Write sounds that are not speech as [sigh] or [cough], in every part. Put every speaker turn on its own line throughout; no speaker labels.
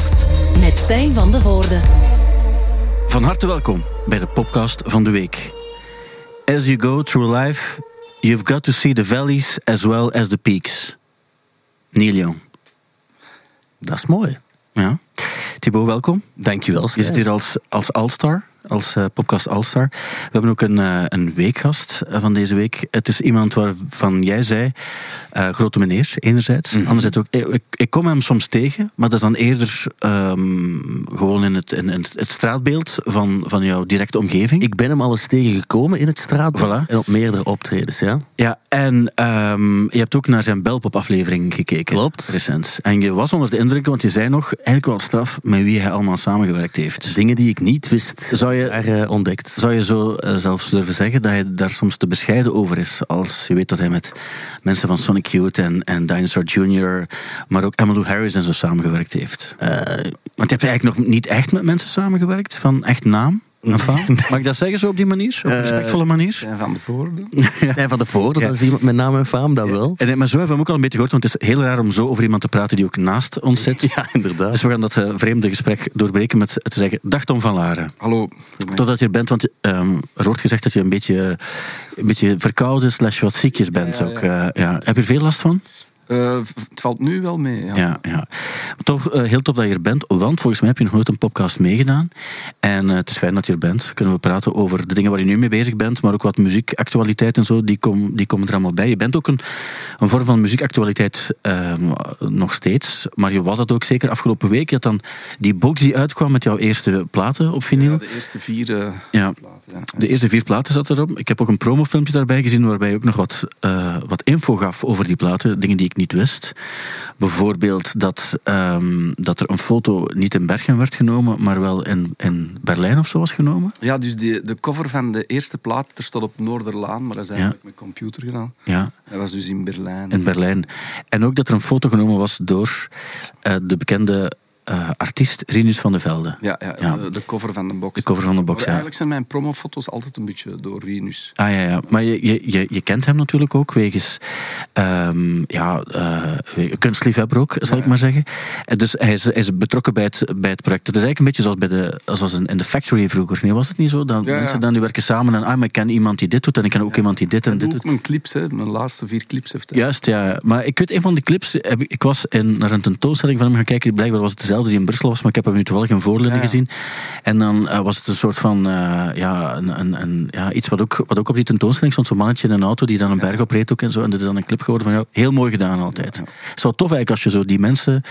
Popcast met Stijn van de Voorde.
Van harte welkom bij de podcast van de week. As you go through life, you've got to see the valleys as well as the peaks. Neil Young.
Dat is mooi.
Ja. Thibaut, welkom.
Dankjewel.
Je zit hier als, als All-Star, als eh, podcast All-Star. We hebben ook een, eh, een weekgast eh, van deze week. Het is iemand waarvan jij zei, grote meneer, enerzijds. Anderzijds ook, ik, ik kom hem soms tegen, maar dat is dan eerder ehm, gewoon in het, in, in het straatbeeld van, van jouw directe omgeving.
Ik ben hem al eens tegengekomen in het straatbeeld
Voilà.
en op meerdere optredens, ja.
Ja, en ehm, je hebt ook naar zijn Belpop-aflevering gekeken.
Klopt.
Recent. En je was onder de indruk, want je zei nog, eigenlijk wel straf met wie hij allemaal samengewerkt heeft.
Dingen die ik niet wist,
Zou je-
daar eh, ontdekt.
Zou je zo eh, zelfs durven zeggen dat hij daar soms te bescheiden over is? Als je weet dat hij met mensen van Sonic Youth en, en Dinosaur Jr., maar ook Emmylou Harris en zo samengewerkt heeft.
Eh,
Want je hebt eigenlijk nog niet echt met mensen samengewerkt, van echt naam en faam. [laughs] Mag ik dat zeggen zo op die manier? Op een respectvolle manier?
Van de voorde.
Stijn van de Voorde,
Ja.
dat is iemand met naam en faam, dat wel.
En, maar zo hebben we hem ook al een beetje gehoord, want het is heel raar om zo over iemand te praten die ook naast ons zit. [laughs]
Ja, inderdaad.
Dus we gaan dat eh, vreemde gesprek doorbreken met te zeggen, dag Tom van Laren.
Hallo.
Totdat je er bent, want ehm, er wordt gezegd dat je een beetje, een beetje verkouden slash wat ziekjes bent.
Ja, ja,
Ook, eh, ja. Heb je er veel last van?
Eh, het valt nu wel mee. Ja.
Ja, toch eh, heel tof dat je er bent, want volgens mij heb je nog nooit een podcast meegedaan. En eh, het is fijn dat je er bent. Kunnen we praten over de dingen waar je nu mee bezig bent, maar ook wat muziekactualiteit en zo, die, kom, die komen er allemaal bij. Je bent ook een, een vorm van muziekactualiteit ehm, nog steeds, maar je was dat ook zeker afgelopen week. Je had dan die box die uitkwam met jouw eerste platen op vinyl.
Ja, de eerste vier
Ja.
platen. Ja.
De eerste vier platen zat erop. Ik heb ook een promofilmpje daarbij gezien waarbij je ook nog wat, wat info gaf over die platen. Dingen die ik niet wist. Bijvoorbeeld dat, ehm, dat er een foto niet in Bergen werd genomen, maar wel in, in Berlijn of zo was genomen.
ja, dus die, de cover van de eerste plaat, er staat op Noorderlaan, maar dat is eigenlijk met computer gedaan.
Ja,
Dat was dus in Berlijn.
in Berlijn. En ook dat er een foto genomen was door eh, de bekende eh, artiest Rinus van de Velde.
ja, ja,
Ja.
De, cover van de box.
De cover van de box,
Maar
ja.
Eigenlijk zijn mijn promofoto's altijd een beetje door Rinus.
Ah ja, ja. maar je, je, je, je kent hem natuurlijk ook wegens ehm, ja, eh, kunstliefhebber ook, zal ik maar zeggen. En dus hij is, hij is betrokken bij het, bij het project. Het is eigenlijk een beetje zoals, bij de, zoals in, in de factory vroeger. Nee, was het niet zo?
Ja.
mensen dan die werken samen en ah, maar ik ken iemand die dit doet en ik ken ook iemand die dit en
En
dit
ook
doet.
mijn clips, hè. mijn laatste vier clips heeft hij.
Juist, ja. Maar ik weet, een van die clips, ik was in, naar een tentoonstelling van hem gaan kijken. Blijkbaar was het dezelfde die in Brussel was, maar ik heb hem nu toevallig in Voorlinden
Ja, ja.
gezien. En dan eh, was het een soort van, eh, ja, een, een, een, ja, iets wat ook, wat ook op die tentoonstelling stond. Zo'n mannetje in een auto die dan een berg opreed ook en zo. En dit is dan een clip geworden van jou. Heel mooi gedaan altijd. Het is wel tof eigenlijk als je zo die mensen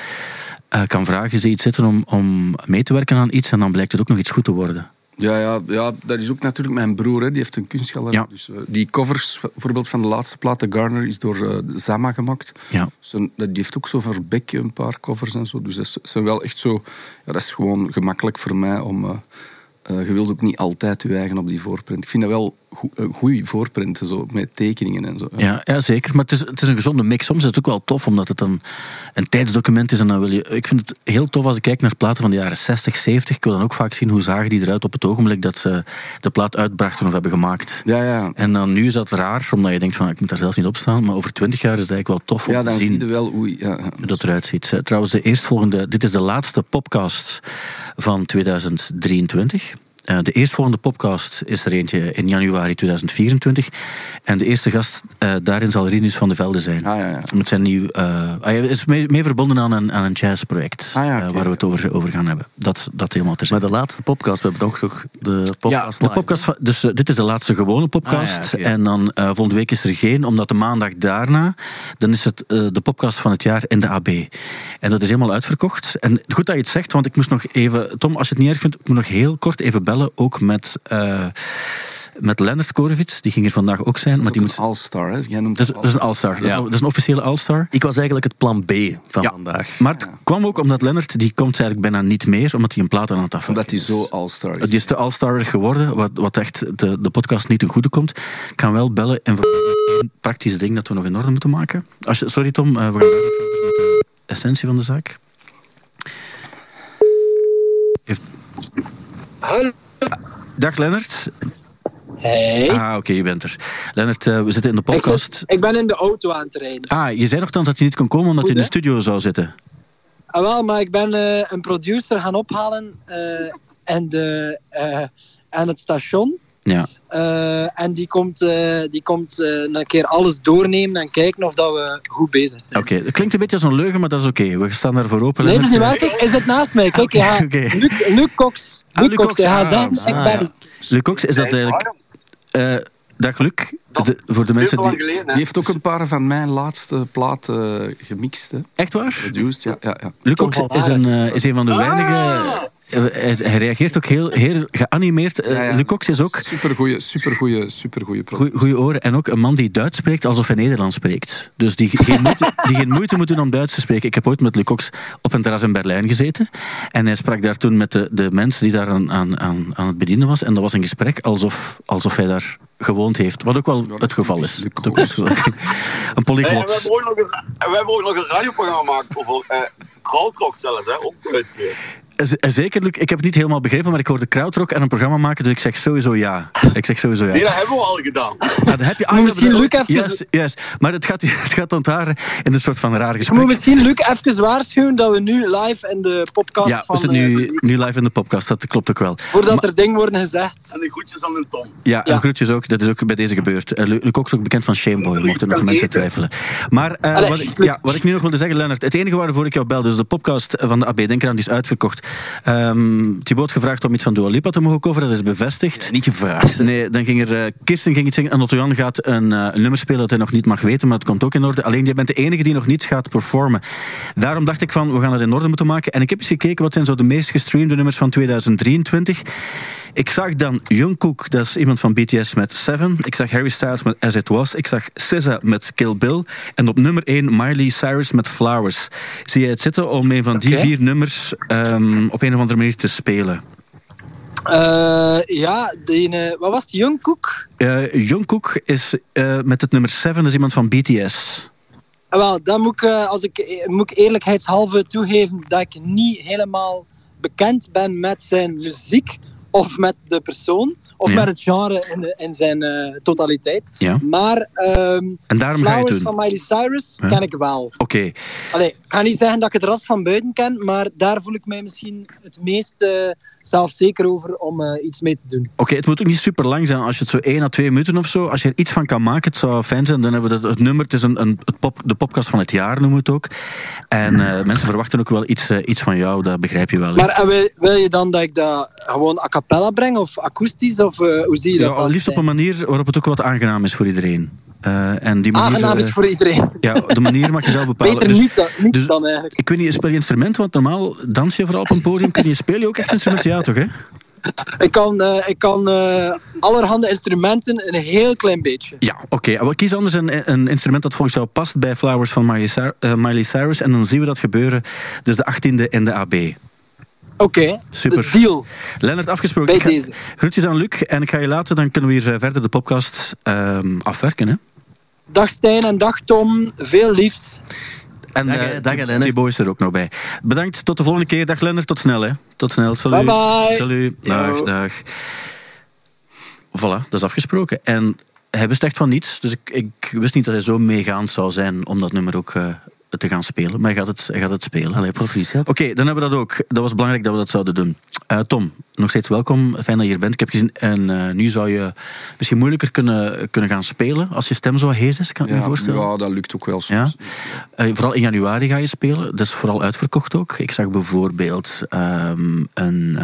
eh, kan vragen, ze iets zitten om, om mee te werken aan iets. En dan blijkt het ook nog iets goed te worden.
Ja, ja, ja, dat is ook natuurlijk mijn broer. Hè. Die heeft een kunstgalerie.
Ja.
Dus, eh, die covers, bijvoorbeeld van de laatste plaat, de Garner, is door eh, Zama gemaakt.
Ja.
Dat- die heeft ook zo voor Beck een paar covers en zo. Dus dat zijn wel echt zo... Ja, dat is gewoon gemakkelijk voor mij om... eh, je wilt ook niet altijd je eigen op die voorprint. Ik vind dat wel goede voorprinten, zo, met tekeningen en zo.
Ja, ja zeker. Maar het is, het is een gezonde mix. Soms is het ook wel tof, omdat het een, een tijdsdocument is. En dan wil je, ik vind het heel tof als ik kijk naar platen van de jaren 60, 70. Ik wil dan ook vaak zien hoe zagen die eruit op het ogenblik dat ze de plaat uitbrachten of hebben gemaakt.
Ja, ja.
En dan nu is dat raar, omdat je denkt van ik moet daar zelf niet op staan. Maar over twintig jaar is het eigenlijk wel tof om
Ja,
te
dan zie
zien
je wel hoe... Ja, ja.
hoe dat eruit ziet. Eh, Trouwens, de eerstvolgende, dit is de laatste podcast van 2023. Eh, de eerstvolgende podcast is er eentje in januari 2024. En de eerste gast eh, daarin zal Rinus van de Velde zijn.
Ah, ja, ja.
Met zijn nieuw, eh, hij is mee, mee verbonden aan een, aan een jazzproject.
Ah, ja,
waar we het over, over gaan hebben. Dat, dat helemaal te
Maar
zeggen.
de laatste podcast, we hebben nog toch de podcast
Ja, de podcast van, dus dit is de laatste gewone podcast.
Ah.
En dan eh, volgende week is er geen, omdat de maandag daarna, dan is het eh, de podcast van het jaar in de AB. En dat is helemaal uitverkocht. En goed dat je het zegt, want ik moest nog even, Tom, als je het niet erg vindt, ik moet nog heel kort even bellen, ook met, eh met Lennart Korevits. Die ging er vandaag ook zijn.
Dat
Maar
is
die moet,
een all-star, hè. Jij noemt
dat, is,
het
dat is een all-star. Dat, is
Ja.
een- dat is een officiële all-star.
Ik was eigenlijk het plan B van
Ja.
vandaag.
Maar het kwam ook omdat Lennart, die komt eigenlijk bijna niet meer, omdat hij een plaat aan het afwerken
Omdat hij zo all-star is.
Die is te all-star geworden, wat, wat echt de, de podcast niet ten goede komt. Ik kan wel bellen en een praktisch ding dat we nog in orde moeten maken. Als je, sorry Tom, eh, we gaan verder met de essentie van de zaak.
Hallo.
Dag Lennart.
Hey.
Ah, oké, je bent er. Lennart, eh, we zitten in de
ik,
podcast.
zit- ik ben in de auto aan het rijden.
Ah, je zei nogthans dat je niet kon komen omdat je in de studio zou zitten.
Ah, wel, maar ik ben eh, een producer gaan ophalen eh, en, de, aan het station.
Ja.
Eh, en die komt, eh, die komt eh, een keer alles doornemen en kijken of dat we goed bezig zijn.
Oké, dat klinkt een beetje als een leugen, maar dat is oké. We staan daarvoor open.
Nee, dat is niet waar. Kijk, is het naast mij? Kijk, ja. Luc, Luc Cox.
Ah,
Luc
Luc
Cox, gaat
ah,
zeggen, ik
ah,
ben
ja.
Luc Cox, is dat eigenlijk... eh, dag Luc, de- voor de mensen die...
Die heeft ook een paar van mijn laatste platen gemixt. Hè.
Echt waar?
Produced, ja. ja, ja.
Luc Cox is een, eh, is een van de weinige... eh, Hij, hij reageert ook heel, heel geanimeerd. Eh,
Ja, ja.
Luc Cox is ook
Supergoeie, supergoeie, supergoeie producer.
goeie oren. En ook een man die Duits spreekt alsof hij Nederlands spreekt. Dus die geen, moeite, die geen moeite moet doen om Duits te spreken. Ik heb ooit met Luc Cox op een terras in Berlijn gezeten. En hij sprak daar toen met de, de mensen die daar aan, aan, aan, aan het bedienen was. En dat was een gesprek alsof, alsof hij daar gewoond heeft. Wat ook wel het geval is. [laughs] Een
Hey, en we,
polyglot.
hebben ook nog een, en we hebben ook nog een radioprogramma gemaakt over eh krautrock zelfs, hè? ook Duits weer.
Z- Zeker, Luc. Ik heb het niet helemaal begrepen, maar ik hoorde Krautrock en een programma maken, dus ik zeg sowieso ja. Ik zeg sowieso ja.
Nee, dat hebben we al gedaan.
Ja, dat heb je,
Moet misschien
ja,
Luc even-
Juist, juist. Maar het gaat, het gaat ontharen in een soort van raar
Ik moet
gesprek.
misschien Luc even waarschuwen dat we nu live in de podcast
Ja, we
van...
zitten
eh,
nu, nu live in de podcast, dat klopt ook wel.
Voordat
Maar-
er dingen worden gezegd.
En de groetjes aan de Tom.
Ja, en
Ja.
groetjes ook. Dat is ook bij deze gebeurd. Uh, Luc Cox is ook bekend van Shameboy, mochten nog mensen
eten.
twijfelen. Maar eh,
Allee,
wat, ik, ja, wat ik nu nog wilde zeggen, Lennart. Het enige waarvoor ik jou bel, dus de podcast van de AB Denkeraan, die is uitverkocht. Ehm Thibaut had gevraagd om iets van Dua Lipa te mogen coveren, dat is bevestigd.
Niet gevraagd.
Nee, dan ging er... eh, Kirsten ging iets zeggen en Otto Jan gaat een, eh, een nummer spelen dat hij nog niet mag weten, maar het komt ook in orde. Alleen jij bent de enige die nog niet gaat performen. Daarom dacht ik van, we gaan het in orde moeten maken. En ik heb eens gekeken, wat zijn zo de meest gestreamde nummers van 2023? Ik zag dan Jungkook, dat is iemand van BTS met Seven. Ik zag Harry Styles met As It Was. Ik zag SZA met Kill Bill. En op nummer 1 Miley Cyrus met Flowers. Zie jij het zitten om een van die vier nummers ehm, op een of andere manier te spelen?
Eh, ja, wat was het? Jungkook?
Eh Jungkook is eh, met het nummer 7, dat is iemand van BTS.
Ah, wel, dan moet ik, als ik, moet ik eerlijkheidshalve toegeven dat ik niet helemaal bekend ben met zijn muziek of met de persoon of
Ja.
met het genre in, in zijn eh, totaliteit.
Ja.
Maar ehm
En daarom
Flowers van Miley Cyrus
Ja.
ken ik wel.
Oké,
Allee, ik ga niet zeggen dat ik het ras van buiten ken, maar daar voel ik mij misschien het meest eh, zelfzeker over om eh, iets mee te doen.
Oké, het moet ook niet super lang zijn. Als je het zo 1 à 2 minuten of zo, als je er iets van kan maken, het zou fijn zijn. Dan hebben we dat, het nummer, het is een, een, het pop, de podcast van het jaar, noemen we het ook. En eh, mensen verwachten ook wel iets, iets van jou, dat begrijp je wel. hè?
Maar en wil, wil je dan dat ik dat gewoon a cappella breng of akoestisch? Of hoe zie je dat
ja, liefst op een manier waarop het ook wat aangenaam is voor iedereen. Eh, en die manier,
Aangenaam is voor iedereen.
ja, de manier mag je zelf [laughs] bepalen.
Beter
Dus-
niet, dan, niet
dus-
dan eigenlijk.
ik weet niet, speel je instrumenten? Want normaal dans je vooral op een podium. Kun je, speel je ook echt instrumenten? Ja, toch? Hè?
Ik kan, eh, ik kan eh, allerhande instrumenten een heel klein beetje.
Ja, oké. Okay. Kies anders een, een instrument dat volgens jou past bij Flowers van Miley, Cy- eh, Cyrus. En dan zien we dat gebeuren. Dus de 18e in de AB.
Oké,
Super.
de deal.
Lennart, afgesproken.
Bij
ga-
deze.
Groetjes aan Luc. En ik ga je laten, dan kunnen we hier verder de podcast ehm, afwerken. Hè?
Dag Stijn en dag Tom. Veel liefs.
En
Dag, hè. Dag, Lennart.
is er ook nog bij. Bedankt, tot de volgende keer. Dag Lennart, tot snel. Hè. Tot snel. Salut.
Bye bye.
Salut. Dag,
Yo.
dag. Voilà, dat is afgesproken. En hij wist echt van niets. Dus ik, ik wist niet dat hij zo meegaand zou zijn om dat nummer ook eh, te gaan spelen. Maar hij gaat het, hij gaat het spelen.
Allee, proficiat.
Oké, dan hebben we dat ook. Dat was belangrijk dat we dat zouden doen. Eh, Tom, nog steeds welkom. Fijn dat je hier bent. Ik heb gezien, en eh, nu zou je misschien moeilijker kunnen, kunnen gaan spelen als je stem zo hees is, kan ik me
Ja,
voorstellen.
ja, dat lukt ook wel
Ja?
soms.
Eh, vooral in januari ga je spelen. Dat is vooral uitverkocht ook. Ik zag bijvoorbeeld ehm, een,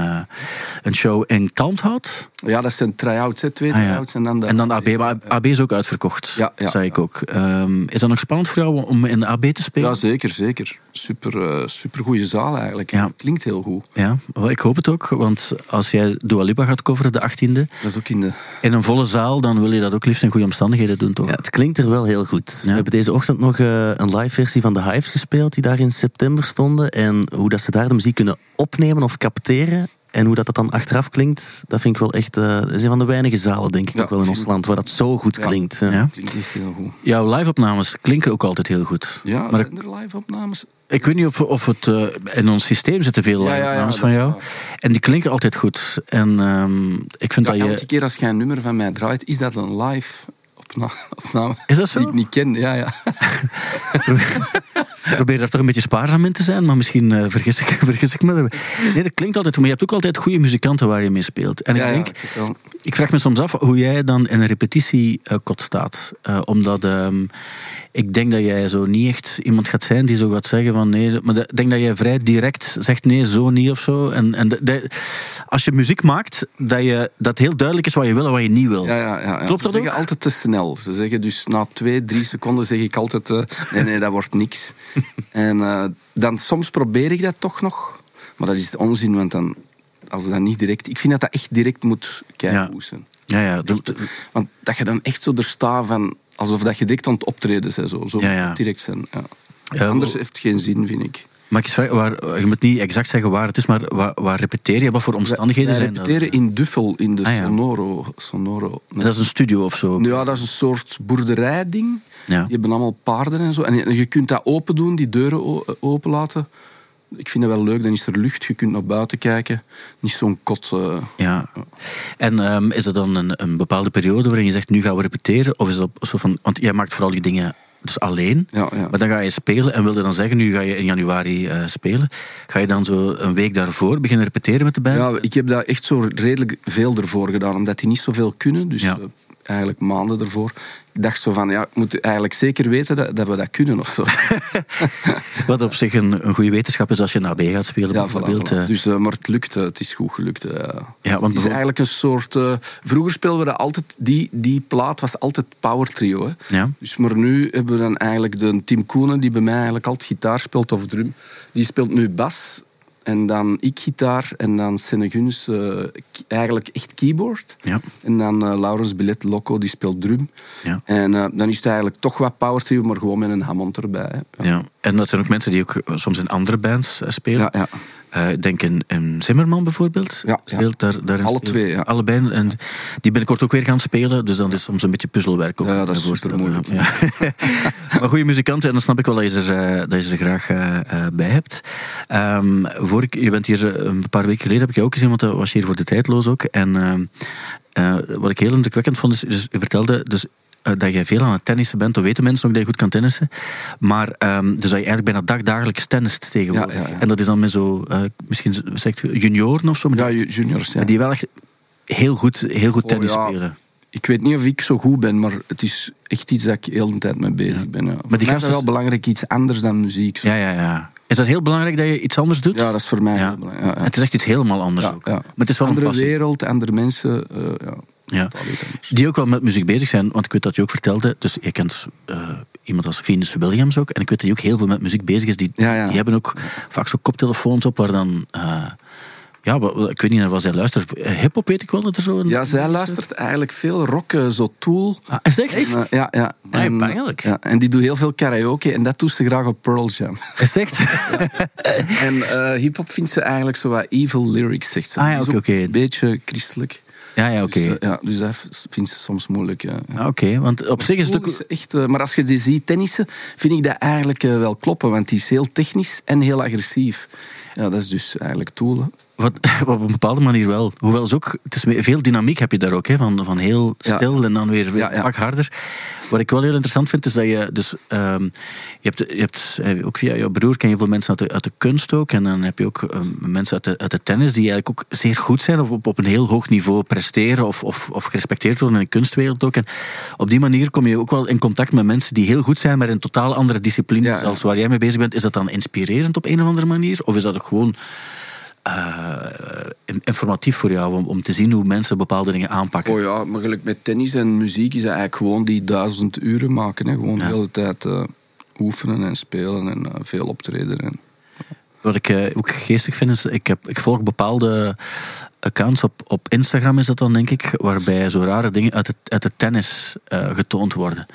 een show in Kalmthout.
Ja, dat zijn try-outs, hè, twee
Ah, ja.
try-outs. En dan de,
En dan de AB. Maar AB is ook uitverkocht,
Ja, ja,
zei ik ook. Ehm, is dat nog spannend voor jou om in de AB te spelen?
Ja, zeker, zeker. Super, eh, super goede zaal eigenlijk.
Ja.
Klinkt heel goed.
Ja, wel, ik hoop het ook. Want als jij Dua Lipa gaat coveren de 18e,
Dat is ook in de...
in een volle zaal, dan wil je dat ook liefst in goede omstandigheden doen, toch?
Ja, het klinkt er wel heel goed. We hebben deze ochtend nog eh, een live versie van de Hives gespeeld, die daar in september stonden. En hoe dat ze daar de muziek kunnen opnemen of capteren. En hoe dat, dat dan achteraf klinkt, dat vind ik wel echt... eh, dat is een van de weinige zalen, denk ik,
Ja,
toch wel in ons land, waar dat zo goed
Ja.
klinkt. Ja.
Ja.
Klinkt echt heel goed.
Jouw live-opnames klinken ook altijd heel goed.
Ja,
maar
zijn er live-opnames?
ik weet niet of, of het eh, in ons systeem zitten veel
Ja, ja, ja,
live-opnames van jou. En die klinken altijd goed. En ehm, ik vind
Ja,
dat
elke
je...
keer als jij een nummer van mij draait, is dat een live opna- opname.
Is dat zo?
Die ik niet ken, ja, ja. [laughs] [laughs]
Ik [laughs] probeer daar toch een beetje spaarzaam in te zijn, maar misschien eh, vergis, ik, [laughs] vergis ik me. Nee, dat klinkt altijd, maar je hebt ook altijd goede muzikanten waar je mee speelt. En ik
ja,
denk,
ik
vraag me soms af hoe jij dan in een repetitiekot staat. Eh, omdat ehm, ik denk dat jij zo niet echt iemand gaat zijn die zo gaat zeggen van nee. Maar ik denk dat jij vrij direct zegt nee, zo niet of zo. En, en de- de- als je muziek maakt, dat, je, dat heel duidelijk is wat je wil en wat je niet wil.
Ja, ja, ja.
Klopt
Ze
dat
zeggen
ook?
altijd te snel. Ze zeggen dus na twee, drie seconden zeg ik altijd... eh, nee, nee, dat wordt niks. [laughs] en eh, dan soms probeer ik dat toch nog. Maar dat is onzin, want dan... Als dat niet direct... Ik vind dat dat echt direct moet kijken.
Ja, ja,
Want dat je dan echt zo er staat van... Alsof dat je direct aan het optreden bent. Zo, zo
Ja, ja.
direct zijn. Ja. Anders heeft het geen zin, vind ik.
Maar ik waar, je moet niet exact zeggen waar het is, maar waar, waar repeteer je? Wat voor omstandigheden
Wij
zijn dat?
repeteren in Duffel, in de
Ah.
Sonoro. Sonoro.
Dat is een studio of zo.
Ja, dat is een soort boerderijding.
Ja.
Die hebben allemaal paarden en zo. En je kunt dat open doen, die deuren open laten. Ik vind dat wel leuk, dan is er lucht, je kunt naar buiten kijken. Niet zo'n kot. eh.
Ja. En ehm, is er dan een, een bepaalde periode waarin je zegt, nu gaan we repeteren? Of is dat zo van, want jij maakt vooral die dingen dus alleen,
Ja, ja.
maar dan ga je spelen en wilde dan zeggen, nu ga je in januari eh, spelen. Ga je dan zo een week daarvoor beginnen repeteren met de band?
ja, ik heb daar echt zo redelijk veel ervoor gedaan, omdat die niet zoveel kunnen. Dus
Ja.
eh, eigenlijk maanden ervoor. Ik dacht zo van, ja, ik moet eigenlijk zeker weten dat, dat we dat kunnen of zo. [laughs]
Wat op zich een, een goede wetenschap is als je naar B gaat spelen
Ja,
bijvoorbeeld.
voilà, voilà.
eh.
Dus, eh, maar het lukt, eh, het is goed gelukt.
ja, want
Het is
bijvoorbeeld-
eigenlijk een soort... vroeger speelden we dat altijd... Die, die plaat was altijd power trio. Hè.
Ja.
Dus, maar nu hebben we dan eigenlijk de Tim Koenen, die bij mij eigenlijk altijd gitaar speelt of drum. Die speelt nu bas. En dan ik gitaar. En dan Senne Guns eh, eigenlijk echt keyboard.
Ja.
En dan eh, Laurens Billet Loco, die speelt drum.
Ja.
En eh, dan is het eigenlijk toch wat power trio, maar gewoon met een Hammond erbij. Hè.
Ja, en dat zijn ook mensen die ook soms in andere bands spelen.
Ja, ja.
Ik denk in, in Zimmerman bijvoorbeeld.
Ja, ja.
Speelt daar,
Alle
speelt.
twee, ja.
Allebei. En die binnenkort ook weer gaan spelen. Dus dan is het soms een beetje puzzelwerk. Ook,
Ja, dat is supermoeilijk.
Ja. [laughs] maar goede muzikanten, en dan snap ik wel dat je er, eh, dat je er graag eh, bij hebt. Ehm, voor ik, je bent hier een paar weken geleden, heb ik je ook gezien, want dat was je hier voor de tijdloos ook. En ehm, eh, wat ik heel indrukwekkend vond, is, dus, je vertelde dus, dat je veel aan het tennissen bent. Dan weten mensen ook dat je goed kan tennissen. Maar ehm, dus dat je eigenlijk bijna dagdagelijks tennist tegenwoordig.
Ja, ja, ja.
En dat is dan met zo, eh, misschien zegt junioren of zo. maar
Ja, juniors. Ja.
Die wel echt heel goed, heel goed
Oh,
tennis spelen.
Ik weet niet of ik zo goed ben, maar het is echt iets dat ik heel de tijd mee bezig ben. Maar
die
is wel belangrijk, iets anders dan muziek. zo.
Ja, ja, ja. Is dat heel belangrijk dat je iets anders doet?
Ja, dat is voor mij
Ja.
heel belangrijk. Ja, ja.
Het is echt iets helemaal anders
Ja,
ook.
ja.
Maar het is wel een
andere wereld, andere mensen. eh, ja.
Die ook wel met muziek bezig zijn, want ik weet dat je ook vertelde. Dus je kent eh, iemand als Venus Williams ook. En ik weet dat hij ook heel veel met muziek bezig is. Die,
Ja, ja.
die hebben ook vaak zo koptelefoons op waar dan. eh, ja, ik weet niet naar wat zij luistert. Eh, Hip-hop weet ik wel dat er zo. Een,
Ja, zij luistert eigenlijk veel rock, zo Tool.
Ah, is echt?
En, ja, ja. En, ja, en die doet heel veel karaoke en dat doet ze graag op Pearl Jam.
Is echt? [laughs]
en eh hip-hop vindt ze eigenlijk zo wat evil lyrics, zegt ze.
Ah, ja, oké.
Een beetje christelijk.
Ja, ja, oké.
Dus, ja, dus dat vindt ze soms moeilijk. Ja.
Ah, oké, want op zich is het ook.
is echt, eh, maar als je die ziet tennissen, vind ik dat eigenlijk eh, wel kloppen. Want die is heel technisch en heel agressief. Ja, dat is dus eigenlijk Tool.
Wat, [laughs] op een bepaalde manier wel. Hoewel ze ook, het is veel dynamiek heb je daar ook, hè, van, van heel
Ja.
stil en dan weer, weer
Ja, ja.
een pak harder. Wat ik wel heel interessant vind, is dat je dus, ehm, je hebt, je hebt eh, ook via jouw broer ken je veel mensen uit de, uit de kunst ook, en dan heb je ook ehm, mensen uit de, uit de tennis die eigenlijk ook zeer goed zijn of op, op een heel hoog niveau presteren of, of, of gerespecteerd worden in de kunstwereld ook. En op die manier kom je ook wel in contact met mensen die heel goed zijn, maar in totaal andere discipline
Ja, ja.
als waar jij mee bezig bent. Is dat dan inspirerend op een of andere manier? Of is dat ook gewoon eh, in- informatief voor jou om, om te zien hoe mensen bepaalde dingen aanpakken.
Oh ja, maar gelijk met tennis en muziek is dat eigenlijk gewoon die duizend uren maken. Hè. Gewoon
Ja.
de hele tijd eh, oefenen en spelen en eh, veel optreden. En...
Wat ik ook geestig vind is, ik, heb, ik volg bepaalde accounts op, op Instagram is dat dan denk ik, waarbij zo rare dingen uit het, uit de tennis getoond worden.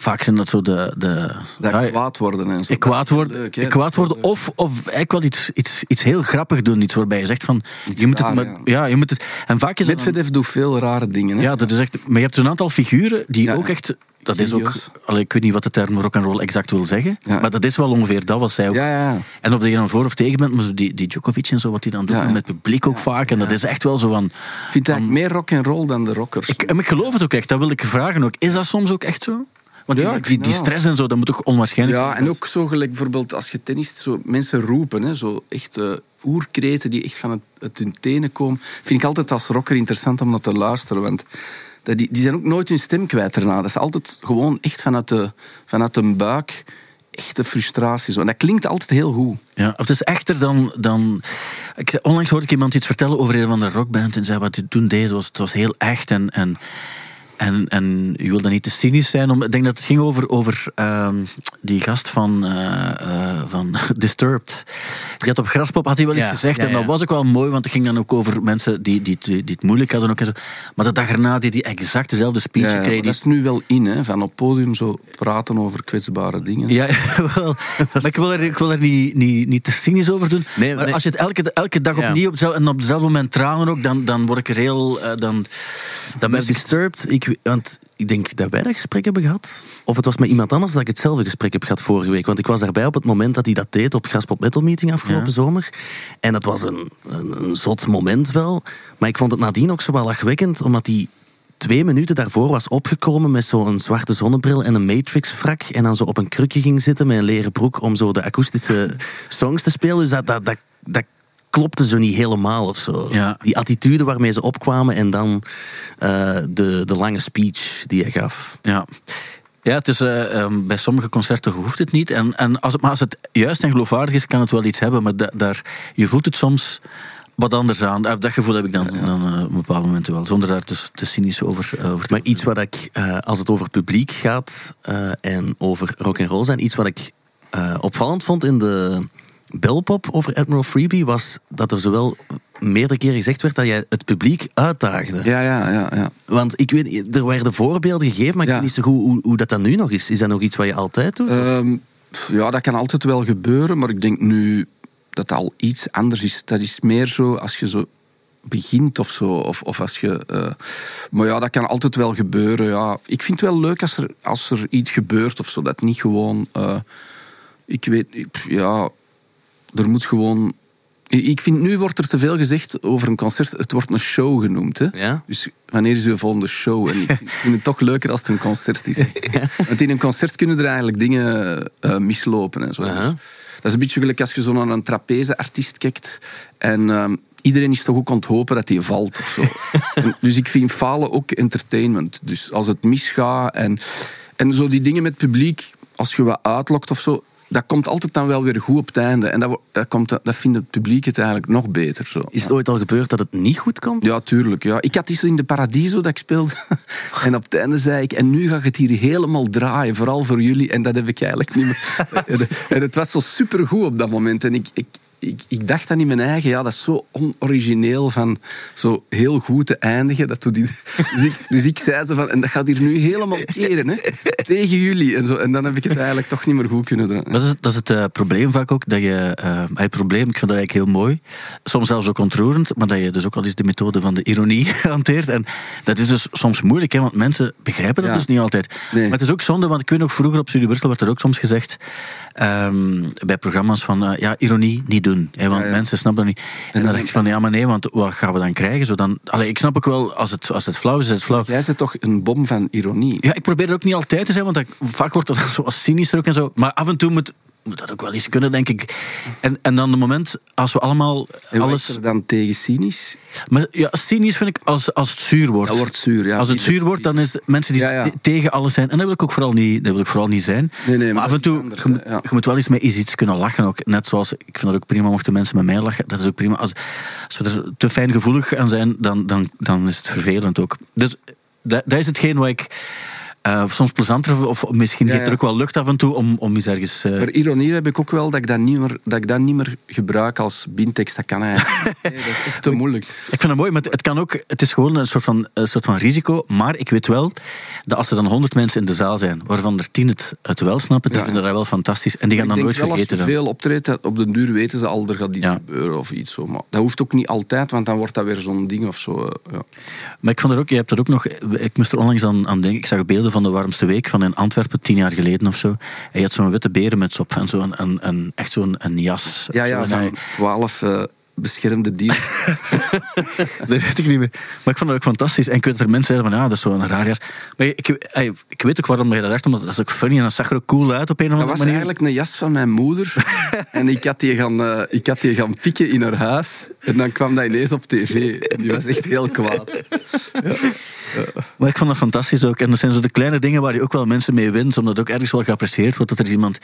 Vaak zijn dat zo de... de
Dat
ja,
kwaad worden en zo.
ik kwaad
is
worden,
leuk, hè.
ik kwaad
Dat is
worden of, of eigenlijk wel iets, iets, iets heel grappig doen. Iets waarbij je zegt van...
Iets
je moet het
raar, ja.
ja. je moet het... En vaak is dan-
Medvedev doet veel rare dingen. Hè.
Ja, dat is echt... Maar je hebt zo'n aantal figuren die ook echt... Dat is ook... Allee, ik weet niet wat de term rock'n'roll exact wil zeggen.
Ja.
Maar dat is wel ongeveer dat wat zij ook...
ja, ja.
En of je dan voor of tegen bent, maar die, die Djokovic en zo, wat hij dan doet met het publiek ook vaak. En dat is echt wel zo van...
Ik vind eigenlijk meer rock and roll dan de rockers.
Ik, en ik geloof het ook echt, dat wil ik vragen ook. Is dat soms ook echt zo? Want die,
Ja,
die,
dat
stress en zo, dat moet toch onwaarschijnlijk
Ja,
zijn.
en ook zo gelijk bijvoorbeeld als je tennist, zo mensen roepen, hè, zo echt eh, oerkreten die echt van het, uit hun tenen komen. Vind ik altijd als rocker interessant om naar te luisteren, want dat- die, die zijn ook nooit hun stem kwijt daarna. Dat is altijd gewoon echt vanuit de, vanuit de buik, echte frustratie. Zo. En dat klinkt altijd heel goed.
Ja, of het is echter dan... dan ik, onlangs hoorde ik iemand iets vertellen over een van de rockband en zei wat hij toen deed, was, het was heel echt en... en en, en je wil dan niet te cynisch zijn. Om, ik denk dat het ging over, over ehm, die gast van, eh, eh, van [laughs] Disturbed. Die had op Graspop had hij wel iets gezegd.
ja,
En dat
ja.
was ook wel mooi, want het ging dan ook over mensen die, die, die, die het moeilijk hadden. Ook en zo. Maar de dag erna die hij exact dezelfde speech
Ja,
kreeg.
dat is nu wel in, hè, van op podium zo praten over kwetsbare dingen.
Ja, [laughs] wel. [laughs] Maar ik wil er, ik wil er niet, niet, niet te cynisch over doen.
Nee,
maar
nee.
als je het elke, elke dag
Ja.
opnieuw op en op hetzelfde moment tranen ook, dan, dan word ik er heel... eh, dan, dan
Bij
ik-
Disturbed, ik, want ik denk dat wij dat gesprek hebben gehad. Of het was met iemand anders dat ik hetzelfde gesprek heb gehad vorige week. Want ik was daarbij op het moment dat hij dat deed op Gaspop Metal Meeting afgelopen
Ja.
zomer. En dat was een, een, een zot moment wel. Maar ik vond het nadien ook zo wel lachwekkend, omdat hij twee minuten daarvoor was opgekomen met zo'n zwarte zonnebril en een Matrix-frak. En dan zo op een krukje ging zitten met een leren broek om zo de akoestische songs te spelen. Dus dat, dat, dat, dat klopte zo niet helemaal of zo.
Ja.
Die attitude waarmee ze opkwamen en dan eh, de, de lange speech die hij gaf.
Ja. Ja, het is, eh, ehm, bij sommige concerten hoeft het niet. En, en als het, maar als het juist en geloofwaardig is, kan het wel iets hebben. Maar da- daar, je voelt het soms wat anders aan. Eh, Dat gevoel heb ik dan, dan eh, op bepaalde momenten wel. Zonder daar te, te cynisch over, over te
Maar iets wat ik, als het over publiek gaat en over rock en roll zijn, iets wat ik opvallend vond in de belpop over Admiral Freebie was dat er zowel meerdere keren gezegd werd dat jij het publiek uitdaagde.
Ja, ja, ja. ja.
Want ik weet, er werden voorbeelden gegeven, maar ik weet niet zo goed hoe, hoe dat dan nu nog is. Is dat nog iets wat je altijd doet?
Ehm, ja, dat kan altijd wel gebeuren, maar ik denk nu dat al iets anders is. Dat is meer zo als je zo begint of zo. Of, of als je, eh, maar ja, dat kan altijd wel gebeuren. Ja. Ik vind het wel leuk als er, als er iets gebeurt of zo. Dat niet gewoon. eh, ik weet, ja, er moet gewoon. Ik vind nu wordt er te veel gezegd over een concert. Het wordt een show genoemd. Hè?
Ja.
Dus wanneer is uw volgende show? En ik [laughs] vind het toch leuker als het een concert is. Want in een concert kunnen er eigenlijk dingen eh, mislopen. En zo. Dus dat is een beetje gelijk als je zo naar een trapeze-artiest kijkt. En ehm, iedereen is toch ook aan het hopen dat hij valt of zo. [laughs] En dus ik vind falen ook entertainment. Dus als het misgaat en, en zo die dingen met publiek, als je wat uitlokt of zo, dat komt altijd dan wel weer goed op het einde. En dat, dat, komt, dat vindt het publiek het eigenlijk nog beter. Zo.
is het ooit al gebeurd dat het niet goed komt?
Ja, tuurlijk. Ja. Ik had iets in de Paradiso dat ik speelde. [laughs] En op het einde zei ik, en nu ga ik het hier helemaal draaien, vooral voor jullie. En dat heb ik eigenlijk niet meer. En- [laughs] En het was zo supergoed op dat moment. En ik, ik, ik, ik dacht dan in mijn eigen, ja, dat is zo onorigineel van zo heel goed te eindigen. Dat doet die, [laughs] dus, ik, dus ik zei zo van, en dat gaat hier nu helemaal keren, hè, tegen jullie. En, zo, en dan heb ik het eigenlijk toch niet meer goed kunnen draaien.
Dat is, dat is het eh, probleem vaak ook. Dat je, eh, het probleem, ik vind dat eigenlijk heel mooi. Soms zelfs ook ontroerend. Maar dat je dus ook al eens de methode van de ironie [laughs] hanteert. En dat is dus soms moeilijk, hè, want mensen begrijpen dat
Ja.
dus niet altijd.
Nee.
Maar het is ook zonde, want ik weet nog vroeger op Studio Brussel werd er ook soms gezegd. ehm, bij programma's van, eh, ja, ironie niet doen. Hè, want
Ja, ja.
mensen snappen dat niet. En, dan
dan
dacht ik van, ja, maar nee, want wat gaan we dan krijgen? Zo dan, allee, ik snap ook wel, als het, als het flauw is, is het flauw.
Jij zit toch een bom van ironie.
Ja, ik probeer het ook niet altijd te zijn, want dat, vaak wordt dat [laughs] zo wat cynischer ook en zo. Maar af en toe moet, moet dat ook wel eens kunnen, denk ik. En, en dan de moment als we allemaal
En
alles...
er dan tegen cynisch?
Maar ja, cynisch vind ik als, als het zuur wordt.
Dat wordt zuur, ja.
als het zuur wordt, dan is mensen die
Ja, ja.
te- tegen alles zijn. En dat wil ik ook vooral niet, dat wil ik vooral niet zijn.
Nee, nee,
maar,
maar
af en toe,
anders,
je, moet, je wel eens met iets, kunnen lachen ook. Net zoals, ik vind dat ook prima mochten mensen met mij lachen. Dat is ook prima. Als, als we er te fijn gevoelig aan zijn, dan, dan, dan is het vervelend ook. Dus dat, dat is hetgeen wat ik eh, soms plezanter, of misschien
Ja,
geeft er ook wel lucht af en toe om, om eens ergens... eh,
Maar ironie heb ik ook wel dat ik dat niet meer, dat ik dat niet meer gebruik als bintekst. Dat kan eigenlijk. [laughs] Nee, dat is echt te moeilijk.
Ik vind het mooi, maar het, het kan ook, het is gewoon een soort, van, een soort van risico. Maar ik weet wel dat als er dan honderd mensen in de zaal zijn, waarvan er tien het, het wel snappen, die
Ja.
vinden dat wel fantastisch. En die gaan dan nooit
wel als je
vergeten.
veel optreedt, op den duur weten ze al, er gaat iets gebeuren of iets zo. Maar dat hoeft ook niet altijd, want dan wordt dat weer zo'n ding of zo. eh, Ja.
Maar ik vond er ook, je hebt er ook nog, ik moest er onlangs aan, aan denken. Ik zag beelden van de warmste week van in Antwerpen, tien jaar geleden of zo. En je had zo'n witte berenmuts op en zo'n een, een, echt zo'n een jas.
Ja, ja,
Zo,
van 12 eh, beschermde dier. [laughs] [laughs]
Dat weet ik niet meer. Maar ik vond het ook fantastisch. En ik weet dat er mensen zeiden van, ja, dat is zo'n raar jas. Maar ik, ik, ik weet ook waarom je dat dacht, omdat dat is ook funny en dat zag er ook cool uit op een of
Dat
andere
was
manier.
eigenlijk een jas van mijn moeder. [laughs] en ik had, die gaan, eh, ik had die gaan pikken in haar huis. En dan kwam dat ineens op tv. En die was echt heel kwaad.
Maar ik vond dat fantastisch ook. En dat zijn zo de kleine dingen waar je ook wel mensen mee wint, omdat het ook ergens wel geapprecieerd wordt dat er iemand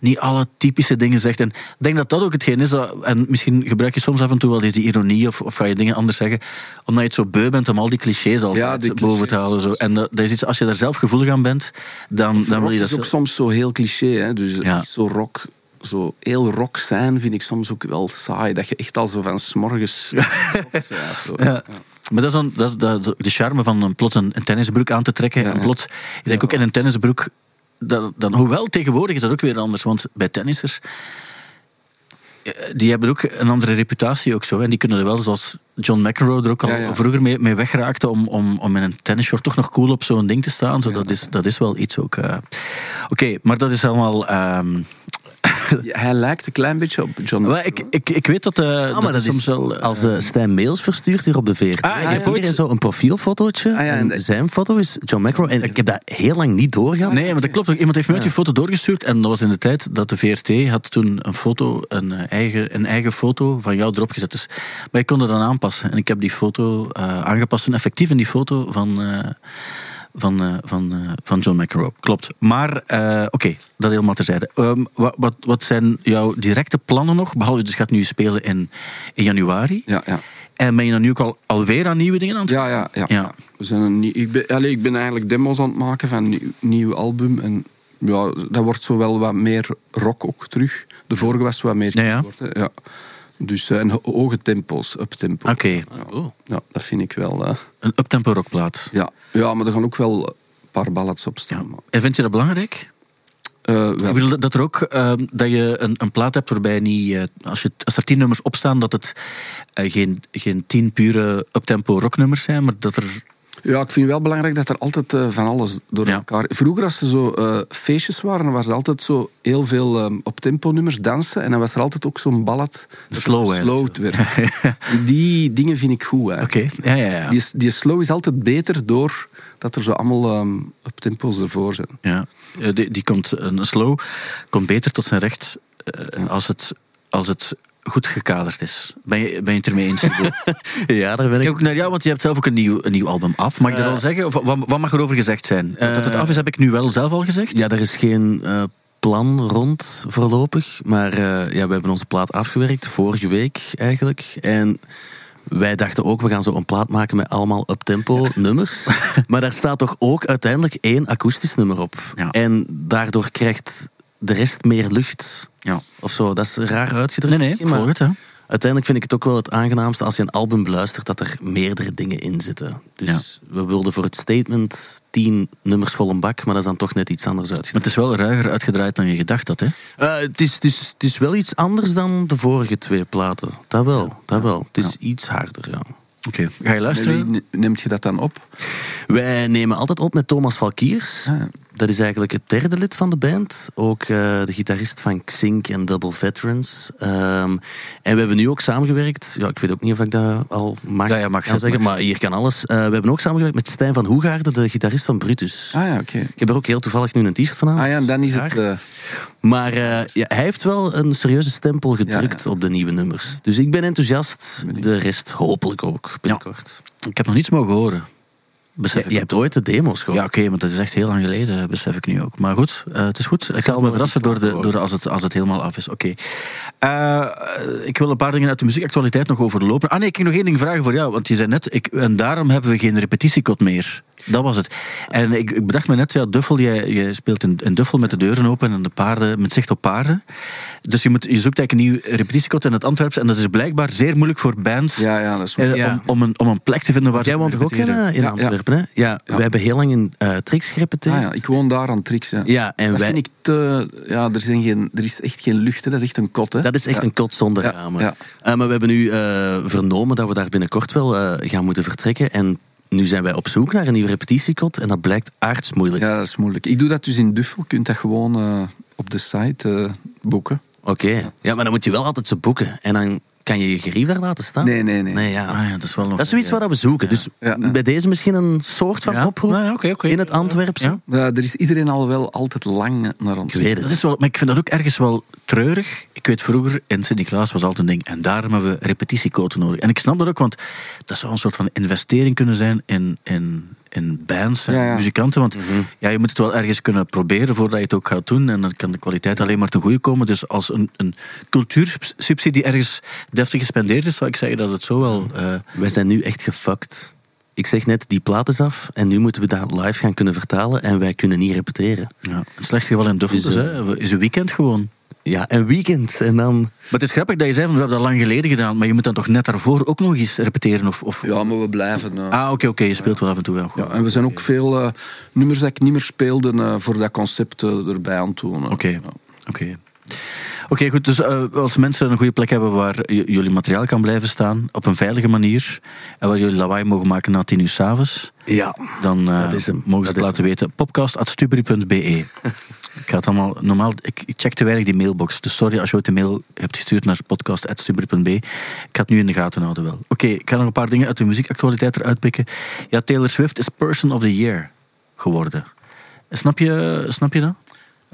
niet alle typische dingen zegt. En ik denk dat dat ook hetgeen is, dat, en misschien gebruik je soms af en toe wel eens die ironie of, of ga je dingen anders zeggen, omdat je het zo beu bent om al die clichés altijd
Ja, die
boven te halen. Zo. En dat, dat is iets, als je daar zelf gevoelig aan bent, dan, dan wil je dat
is ook soms zo heel cliché. Hè? Dus
Ja.
zo rock, zo heel rock zijn vind ik soms ook wel saai. Dat je echt al zo van s'morgens [laughs] zo.
Ja. Maar dat is, dan, dat is, dat is de charme van een, plots een, een tennisbroek aan te trekken.
Ja,
en
ja.
plots, ik denk ook in een tennisbroek, dat, dan, hoewel tegenwoordig is dat ook weer anders. Want bij tennissers, eh, die hebben ook een andere reputatie ook zo. En die kunnen er wel, zoals John McEnroe er ook al
Ja, ja.
vroeger mee, mee wegraakte, om, om, om in een tennisshort toch nog cool op zo'n ding te staan. Zo, dat, is, dat is wel iets ook. eh. Oké, maar dat is allemaal... ehm, [laughs]
Hij lijkt een klein beetje op John.
wel, ik, ik, ik weet dat, eh
Ah,
dat
maar dat
soms
is
wel...
als eh, Stijn mails verstuurt hier op de VRT.
Ah,
hij heeft
ooit-
hier zo een profielfotootje.
Ah, ja, en
zijn foto is John McEnroe. En ik heb dat heel lang niet doorgehad.
Nee, maar dat klopt ook. Iemand heeft mij die foto doorgestuurd. En dat was in de tijd dat de VRT had toen een foto, een eh, eigen, een eigen foto van jou erop gezet. Dus, maar ik kon dat dan aanpassen. En ik heb die foto eh, aangepast toen effectief in die foto van, eh, van, eh, van, eh, van John McEnroe. Klopt. Maar eh, oké, dat helemaal terzijde. Ehm, wat, wat, wat zijn jouw directe plannen nog? Behalve, dus je gaat nu spelen in, in januari.
Ja, ja.
En ben je dan nu ook al, alweer aan nieuwe dingen aan het
Ja, ja, ja.
Ja.
We zijn een ik, ben, allee, ik ben eigenlijk demos aan het maken van een nieuw, nieuw album. En ja, dat wordt zo wel wat meer rock ook terug. De vorige was wat meer
Ja, ja.
keyboard, hè. ja. Dus eh, en ho- hoge tempo's, up-tempo.
Oké,
Ja.
Oh.
ja, dat vind ik wel. eh,
een uptempo rockplaat.
ja. ja, maar er gaan ook wel een paar ballads op staan.
En vind je dat belangrijk?
eh, wel,
Ik bedoel dat- er ook dat je een, een plaat hebt waarbij niet, eh, als, je, als er tien nummers op staan, dat het geen, geen tien pure uptempo rocknummers zijn, maar dat er.
Ja, ik vind wel belangrijk dat er altijd eh, van alles door
Ja.
elkaar... Vroeger, als er zo eh, feestjes waren, was er altijd zo heel veel eh, op-tempo-nummers dansen. En dan was er altijd ook zo'n ballad
Slow,
slowed werd. [laughs] Die dingen vind ik goed.
Oké, ja, ja, ja.
Die, die slow is altijd beter door dat er zo allemaal ehm, op-tempo's ervoor zijn.
ja. Eh, Die, die komt, een slow komt beter tot zijn recht als, het, als het goed gekaderd is. Ben je, ben je het ermee eens? [laughs]
Ja, daar ben ik.
ook naar jou, want je hebt zelf ook een nieuw, een nieuw album af. Mag ik dat
Eh,
al zeggen? Of wat, wat mag er over gezegd zijn? dat het
eh,
af is, heb ik nu wel zelf al gezegd.
Ja, er is geen eh, plan rond voorlopig. Maar eh, ja, we hebben onze plaat afgewerkt, vorige week eigenlijk. En wij dachten ook, we gaan zo een plaat maken met allemaal up-tempo [laughs] nummers. Maar daar staat toch ook uiteindelijk één akoestisch nummer op.
Ja.
En daardoor krijgt de rest meer lucht.
Ja.
Of zo, dat is raar uitgedrukt.
Nee, nee,
maar.
Hè.
Uiteindelijk vind ik het ook wel het aangenaamste als je een album beluistert dat er meerdere dingen in zitten. Dus we wilden voor het statement tien nummers vol een bak, maar dat is dan toch net iets anders
Maar
uitgedrukt.
het is wel ruiger uitgedraaid dan je gedacht had. Hè?
Eh, het, is, het, is, het is wel iets anders dan de vorige twee platen. Dat wel, dat wel. Het is iets harder, ja.
Oké, ga je luisteren?
Wie neemt je dat dan op?
Wij nemen altijd op met Thomas Valkiers. Dat is eigenlijk het derde lid van de band. Ook eh, de gitarist van Xink en Double Veterans. Ehm, en we hebben nu ook samengewerkt. Ja, ik weet ook niet of ik dat al mag,
Ja, ja, mag,
zeggen,
mag.
maar hier kan alles. Eh, we hebben ook samengewerkt met Stijn van Hoegaarden, de gitarist van Brutus.
Ah ja, oké.
Ik heb er ook heel toevallig nu een t-shirt van aan.
Ah ja, en dan is het... Eh,
Maar eh, ja, hij heeft wel een serieuze stempel gedrukt
Ja,
op de nieuwe nummers. Dus ik ben enthousiast. De rest hopelijk ook binnenkort.
Ik heb nog niets mogen horen. Besef
Je,
ik
je hebt ooit de demo's gehoord.
Ja, oké, maar dat is echt heel lang geleden, besef ik nu ook. Maar goed, eh, het is goed. Ik zal me verrassen door, de, door de- als, het, als het helemaal af is. Oké. Eh, ik wil een paar dingen uit de muziekactualiteit nog overlopen. Ah nee, ik heb nog één ding vragen voor jou. Want je zei net, ik, en daarom hebben we geen repetitiekot meer. Dat was het. En ik, ik bedacht me net, ja, Duffel, jij, jij speelt in, in Duffel met de deuren open en de paarden, met zicht op paarden. Dus je, moet, je zoekt eigenlijk een nieuw repetitiekot in het Antwerps. En dat is blijkbaar zeer moeilijk voor bands
ja, ja, dat is
eh,
Ja.
om, om, een, om een plek te vinden waar
Jij
ze
woont toch ook in, eh, in
Ja,
Antwerpen, hè? Ja,
Ja.
we hebben heel lang in eh Trix gerepeteerd.
Ah ja, ik woon daar aan Trix. Ja.
Ja, en
dat
wij,
vind ik te... Ja, er, zijn geen, er is echt geen lucht, hè. dat is echt een kot. Hè.
dat is echt
Ja.
een kot zonder ramen.
ja.
Eh, maar we hebben nu eh, vernomen dat we daar binnenkort wel eh, gaan moeten vertrekken. En nu zijn wij op zoek naar een nieuw repetitiekot. En dat blijkt aardsmoeilijk.
Ja, dat is moeilijk. Ik doe dat dus in Duffel. Je kunt dat gewoon eh, op de site eh, boeken.
Oké. Ja, maar dan moet je wel altijd ze boeken. En dan kan je je gerief daar laten staan?
Nee, nee, nee.
Nee, ja.
Ah, ja, dat is wel nog...
Dat is zoiets wat we zoeken. Dus bij deze misschien een soort van
Ja?
oproep
Nou oké.
in het Antwerpse.
Ja.
Ja, er is iedereen al wel altijd lang naar ons.
Ik weet
Dat
het.
is wel, maar ik vind dat ook ergens wel treurig. Ik weet vroeger, in Sint-Niklaas was altijd een ding. En daarom hebben we repetitiequoten nodig. En ik snap dat ook, want dat zou een soort van investering kunnen zijn in, in, in bands en
Ja, ja.
muzikanten. Want ja, je moet het wel ergens kunnen proberen voordat je het ook gaat doen. En dan kan de kwaliteit alleen maar ten goede komen. Dus als een, een cultuursubsidie ergens deftig gespendeerd is, zou ik zeggen dat het zo wel... eh,
Wij zijn nu echt gefucked. Ik zeg net, die plaat is af en nu moeten we dat live gaan kunnen vertalen en wij kunnen niet repeteren.
ja, het slechtste geval in Duffel
Dus,
is, hè, is een weekend gewoon.
Ja, een weekend en dan...
Maar het is grappig dat je zei, van, we hebben dat lang geleden gedaan, maar je moet dan toch net daarvoor ook nog eens repeteren? Of, of...
Ja, maar we blijven. eh,
Ah, oké, oké, je speelt wel af en toe wel.
ja, en we zijn ook veel eh, nummers dat ik niet meer speelde eh, voor dat concept erbij aan het doen. eh.
Oké.
Ja.
Oké. Oké, goed. Dus eh, als mensen een goede plek hebben waar jullie materiaal kan blijven staan, op een veilige manier, en waar jullie lawaai mogen maken na tien uur s'avonds,
Ja.
dan eh,
Dat is hem.
mogen ze
Dat
het laten weten. Podcast.stubri.be [laughs] Ik het allemaal... Normaal, ik, ik check te weinig die mailbox. Dus sorry als je ooit een mail hebt gestuurd naar podcast.stubri.be. Ik ga het nu in de gaten houden wel. Oké, ik ga nog een paar dingen uit de muziekactualiteit eruit pikken. Ja, Taylor Swift is Person of the Year geworden. Snap je, snap je dat?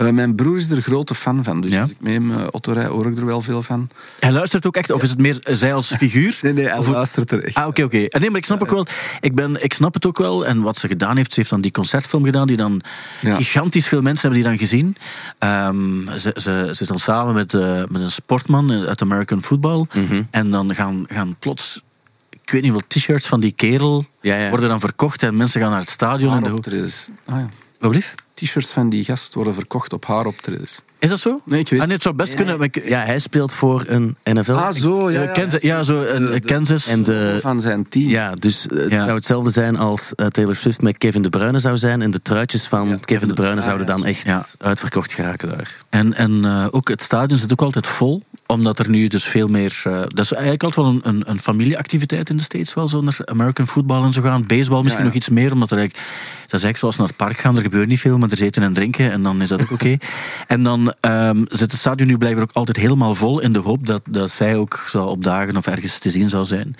Eh, mijn broer is er grote fan van, dus
Ja?
als ik met hem Otto rij, hoor ik er wel veel van.
Hij luistert ook echt, of is het meer zij als figuur? [laughs]
Nee, nee, hij
Of-
luistert er echt.
Ah, oké, oké. En Nee, maar ik snap ook wel. Ik, ben, ik snap het ook wel. En wat ze gedaan heeft, ze heeft dan die concertfilm gedaan, die dan
Ja.
gigantisch veel mensen hebben die dan gezien. Ehm, ze, ze, ze is dan samen met, eh, met een sportman uit American Football.
Mhm.
En dan gaan, gaan plots, ik weet niet wel, t-shirts van die kerel
Ja, ja.
worden dan verkocht en mensen gaan naar het stadion. En de...
Ah, ja.
Wat blieft?
T-shirts van die gast worden verkocht op haaroptredens.
Is dat zo?
Nee, ik weet
Ah, nee, het zou best kunnen.
Ja, hij speelt voor een NFL.
Ah, zo, ja.
Eh,
ja,
Kansas, ja, zo, een,
De- de-
Kansas.
En de,
Van zijn team.
ja, dus het
Ja.
zou hetzelfde zijn als eh, Taylor Swift met Kevin De Bruyne zou zijn. En de truitjes van
Ja.
Kevin De Bruyne
Ah,
zouden dan echt
Ja.
uitverkocht geraken daar.
En, en eh, ook het stadion zit ook altijd vol, omdat er nu dus veel meer... eh, dat is eigenlijk altijd wel een, een, een familieactiviteit in de States, wel zo naar American football en zo gaan. Baseball misschien
Ja,
nog iets meer, omdat er eigenlijk... Dat is eigenlijk zoals naar het park gaan, er gebeurt niet veel, maar er is eten en drinken en dan is dat ook oké. [laughs] en dan ehm, zit het stadion nu blijkbaar ook altijd helemaal vol in de hoop dat, dat zij ook zal opdagen of ergens te zien zal zijn.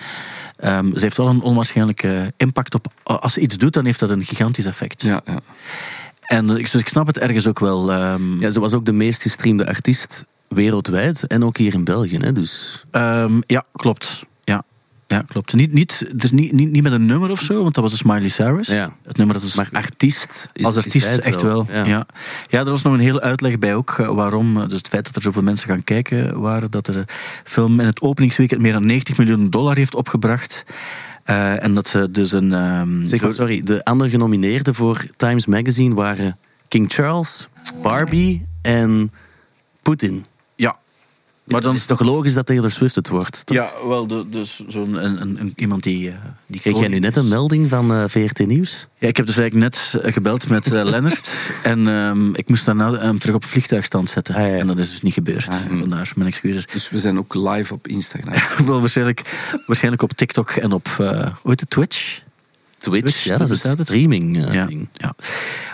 Ehm, ze heeft wel een onwaarschijnlijke impact op... Als ze iets doet, dan heeft dat een gigantisch effect.
Ja, ja.
En dus ik snap het ergens ook wel. ehm,
Ja, ze was ook de meest gestreamde artiest wereldwijd. En ook hier in België. Hè, dus
Ehm, ja, klopt. Ja, ja klopt. Niet, niet, dus niet, niet, niet met een nummer of zo, want dat was de Smiley Cyrus.
Ja.
Het nummer dat is.
Maar artiest is
als artiest echt wel. Ja.
Ja.
Ja. er was nog een hele uitleg bij ook eh, waarom. eh, Dus het feit dat er zoveel mensen gaan kijken waren, dat de film in het openingsweekend meer dan 90 miljoen dollar heeft opgebracht. Eh, en dat ze dus een. ehm,
Zeg, maar, sorry, de andere genomineerden voor Times Magazine waren King Charles, Barbie en Poetin.
Ja. Maar dan
is het toch logisch dat Taylor Swift het wordt? toch?
Ja, wel, de- dus zo'n een, een, een- iemand die. eh, die
Kreeg jij nu net een melding van eh, VRT Nieuws?
Ja, ik heb dus eigenlijk net eh, gebeld met eh, Lennart. [laughs] En ehm, ik moest daarna hem terug op vliegtuigstand zetten.
Ah, ja.
En dat is dus niet gebeurd.
Ah, ja.
Vandaar mijn excuses.
Dus we zijn ook live op Instagram. [laughs]
Wel waarschijnlijk, waarschijnlijk op TikTok en op uh, hoe heet het, Twitch.
Twitch,
Twitch,
ja, dat is het streaming eh,
Ja,
ding.
ja.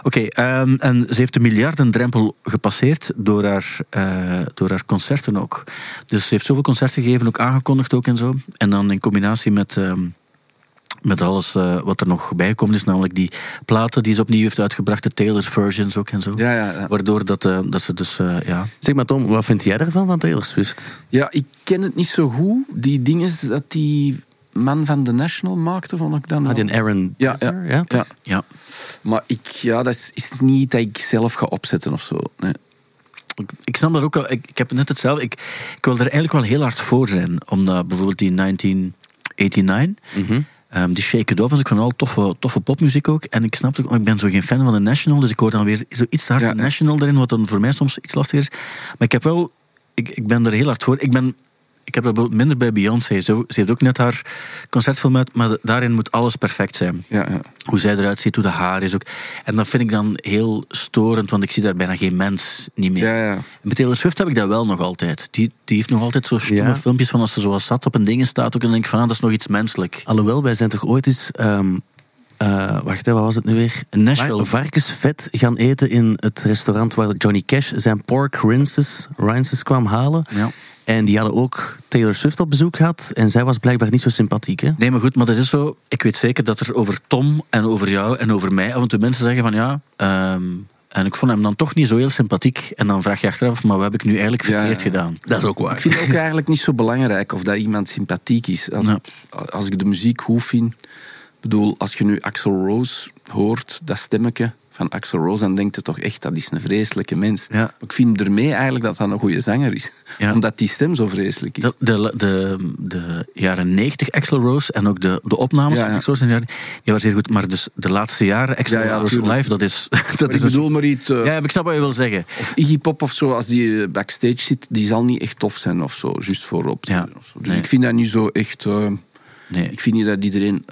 Oké, ehm, en ze heeft de miljardendrempel gepasseerd door haar, eh, door haar concerten ook. Dus ze heeft zoveel concerten gegeven, ook aangekondigd ook en zo. En dan in combinatie met, ehm, met alles eh, wat er nog bijgekomen is, namelijk die platen die ze opnieuw heeft uitgebracht, de Taylor's versions ook en zo.
Ja, ja, ja.
Waardoor dat, eh, dat ze dus, eh, ja...
Zeg maar Tom, wat vind jij ervan van Taylor Swift?
ja, ik ken het niet zo goed. Die dingen dat die man van The National maakte, vond ik dan
Ah, die Aaron
Ja,
Dessner,
ja,
ja,
ja.
ja.
Maar ik, ja, dat is, is niet dat ik zelf ga opzetten of zo. Nee.
Ik, ik snap dat ook al. Ik, ik heb net hetzelfde. Ik, ik wil er eigenlijk wel heel hard voor zijn. Omdat bijvoorbeeld die 1989,
Mhm.
ehm, die Shake It Off, was ik van al toffe, toffe popmuziek ook. En ik snap ook, maar ik ben zo geen fan van de National. Dus ik hoor dan weer zo iets te hard
ja.
National erin, wat dan voor mij soms iets lastiger is. Maar ik heb wel, ik, ik ben er heel hard voor. Ik ben. Ik heb dat bijvoorbeeld minder bij Beyoncé. Ze, ze heeft ook net haar concertfilm uit, maar daarin moet alles perfect zijn
Ja, ja.
hoe zij eruit ziet, hoe de haar is ook. En dat vind ik dan heel storend, want ik zie daar bijna geen mens niet meer.
Ja.
En Met Taylor Swift heb ik dat wel nog altijd. Die, die heeft nog altijd zo stomme filmpjes van als ze zoals zat op een ding staat. Ook, en dan denk ik van, ah, dat is nog iets menselijk.
Alhoewel, wij zijn toch ooit eens... ehm, eh, wacht, hè, wat was het nu weer?
Nashville.
Var- Varkensvet gaan eten in het restaurant waar Johnny Cash zijn pork rinses, rinses kwam halen.
Ja.
En die hadden ook Taylor Swift op bezoek gehad. En zij was blijkbaar niet zo sympathiek. Hè?
Nee, maar goed, maar dat is zo. Ik weet zeker dat er over Tom en over jou en over mij af en toe mensen zeggen van ja. ehm, en ik vond hem dan toch niet zo heel sympathiek. En dan vraag je achteraf, maar wat heb ik nu eigenlijk verkeerd
ja.
gedaan? Dat is ook
Ik
waar.
vind het ook eigenlijk niet zo belangrijk of dat iemand sympathiek is. Als,
Ja.
als ik de muziek goed vind. Ik bedoel, als je nu Axel Rose hoort, dat stemmetje van Axel Rose, dan denkt je toch echt, dat is een vreselijke mens.
Ja.
Maar ik vind ermee eigenlijk dat dat een goede zanger is.
Ja.
Omdat die stem zo vreselijk is.
De, de, de, de jaren 90 Axel Rose en ook de, de opnames
Ja,
van. Axel Rose, in de jaren- die waren zeer goed. Maar dus de laatste jaren Axel Rose live, dat is... [laughs] Dat
Maar
is
ik
een-
bedoel maar iets... eh,
ja, ik snap wat je wil zeggen.
Of Iggy Pop of zo, als die eh, backstage zit, die zal niet echt tof zijn of zo. Juist voorop. Dus
Nee.
ik vind dat niet zo echt... eh,
Nee,
ik vind niet dat iedereen...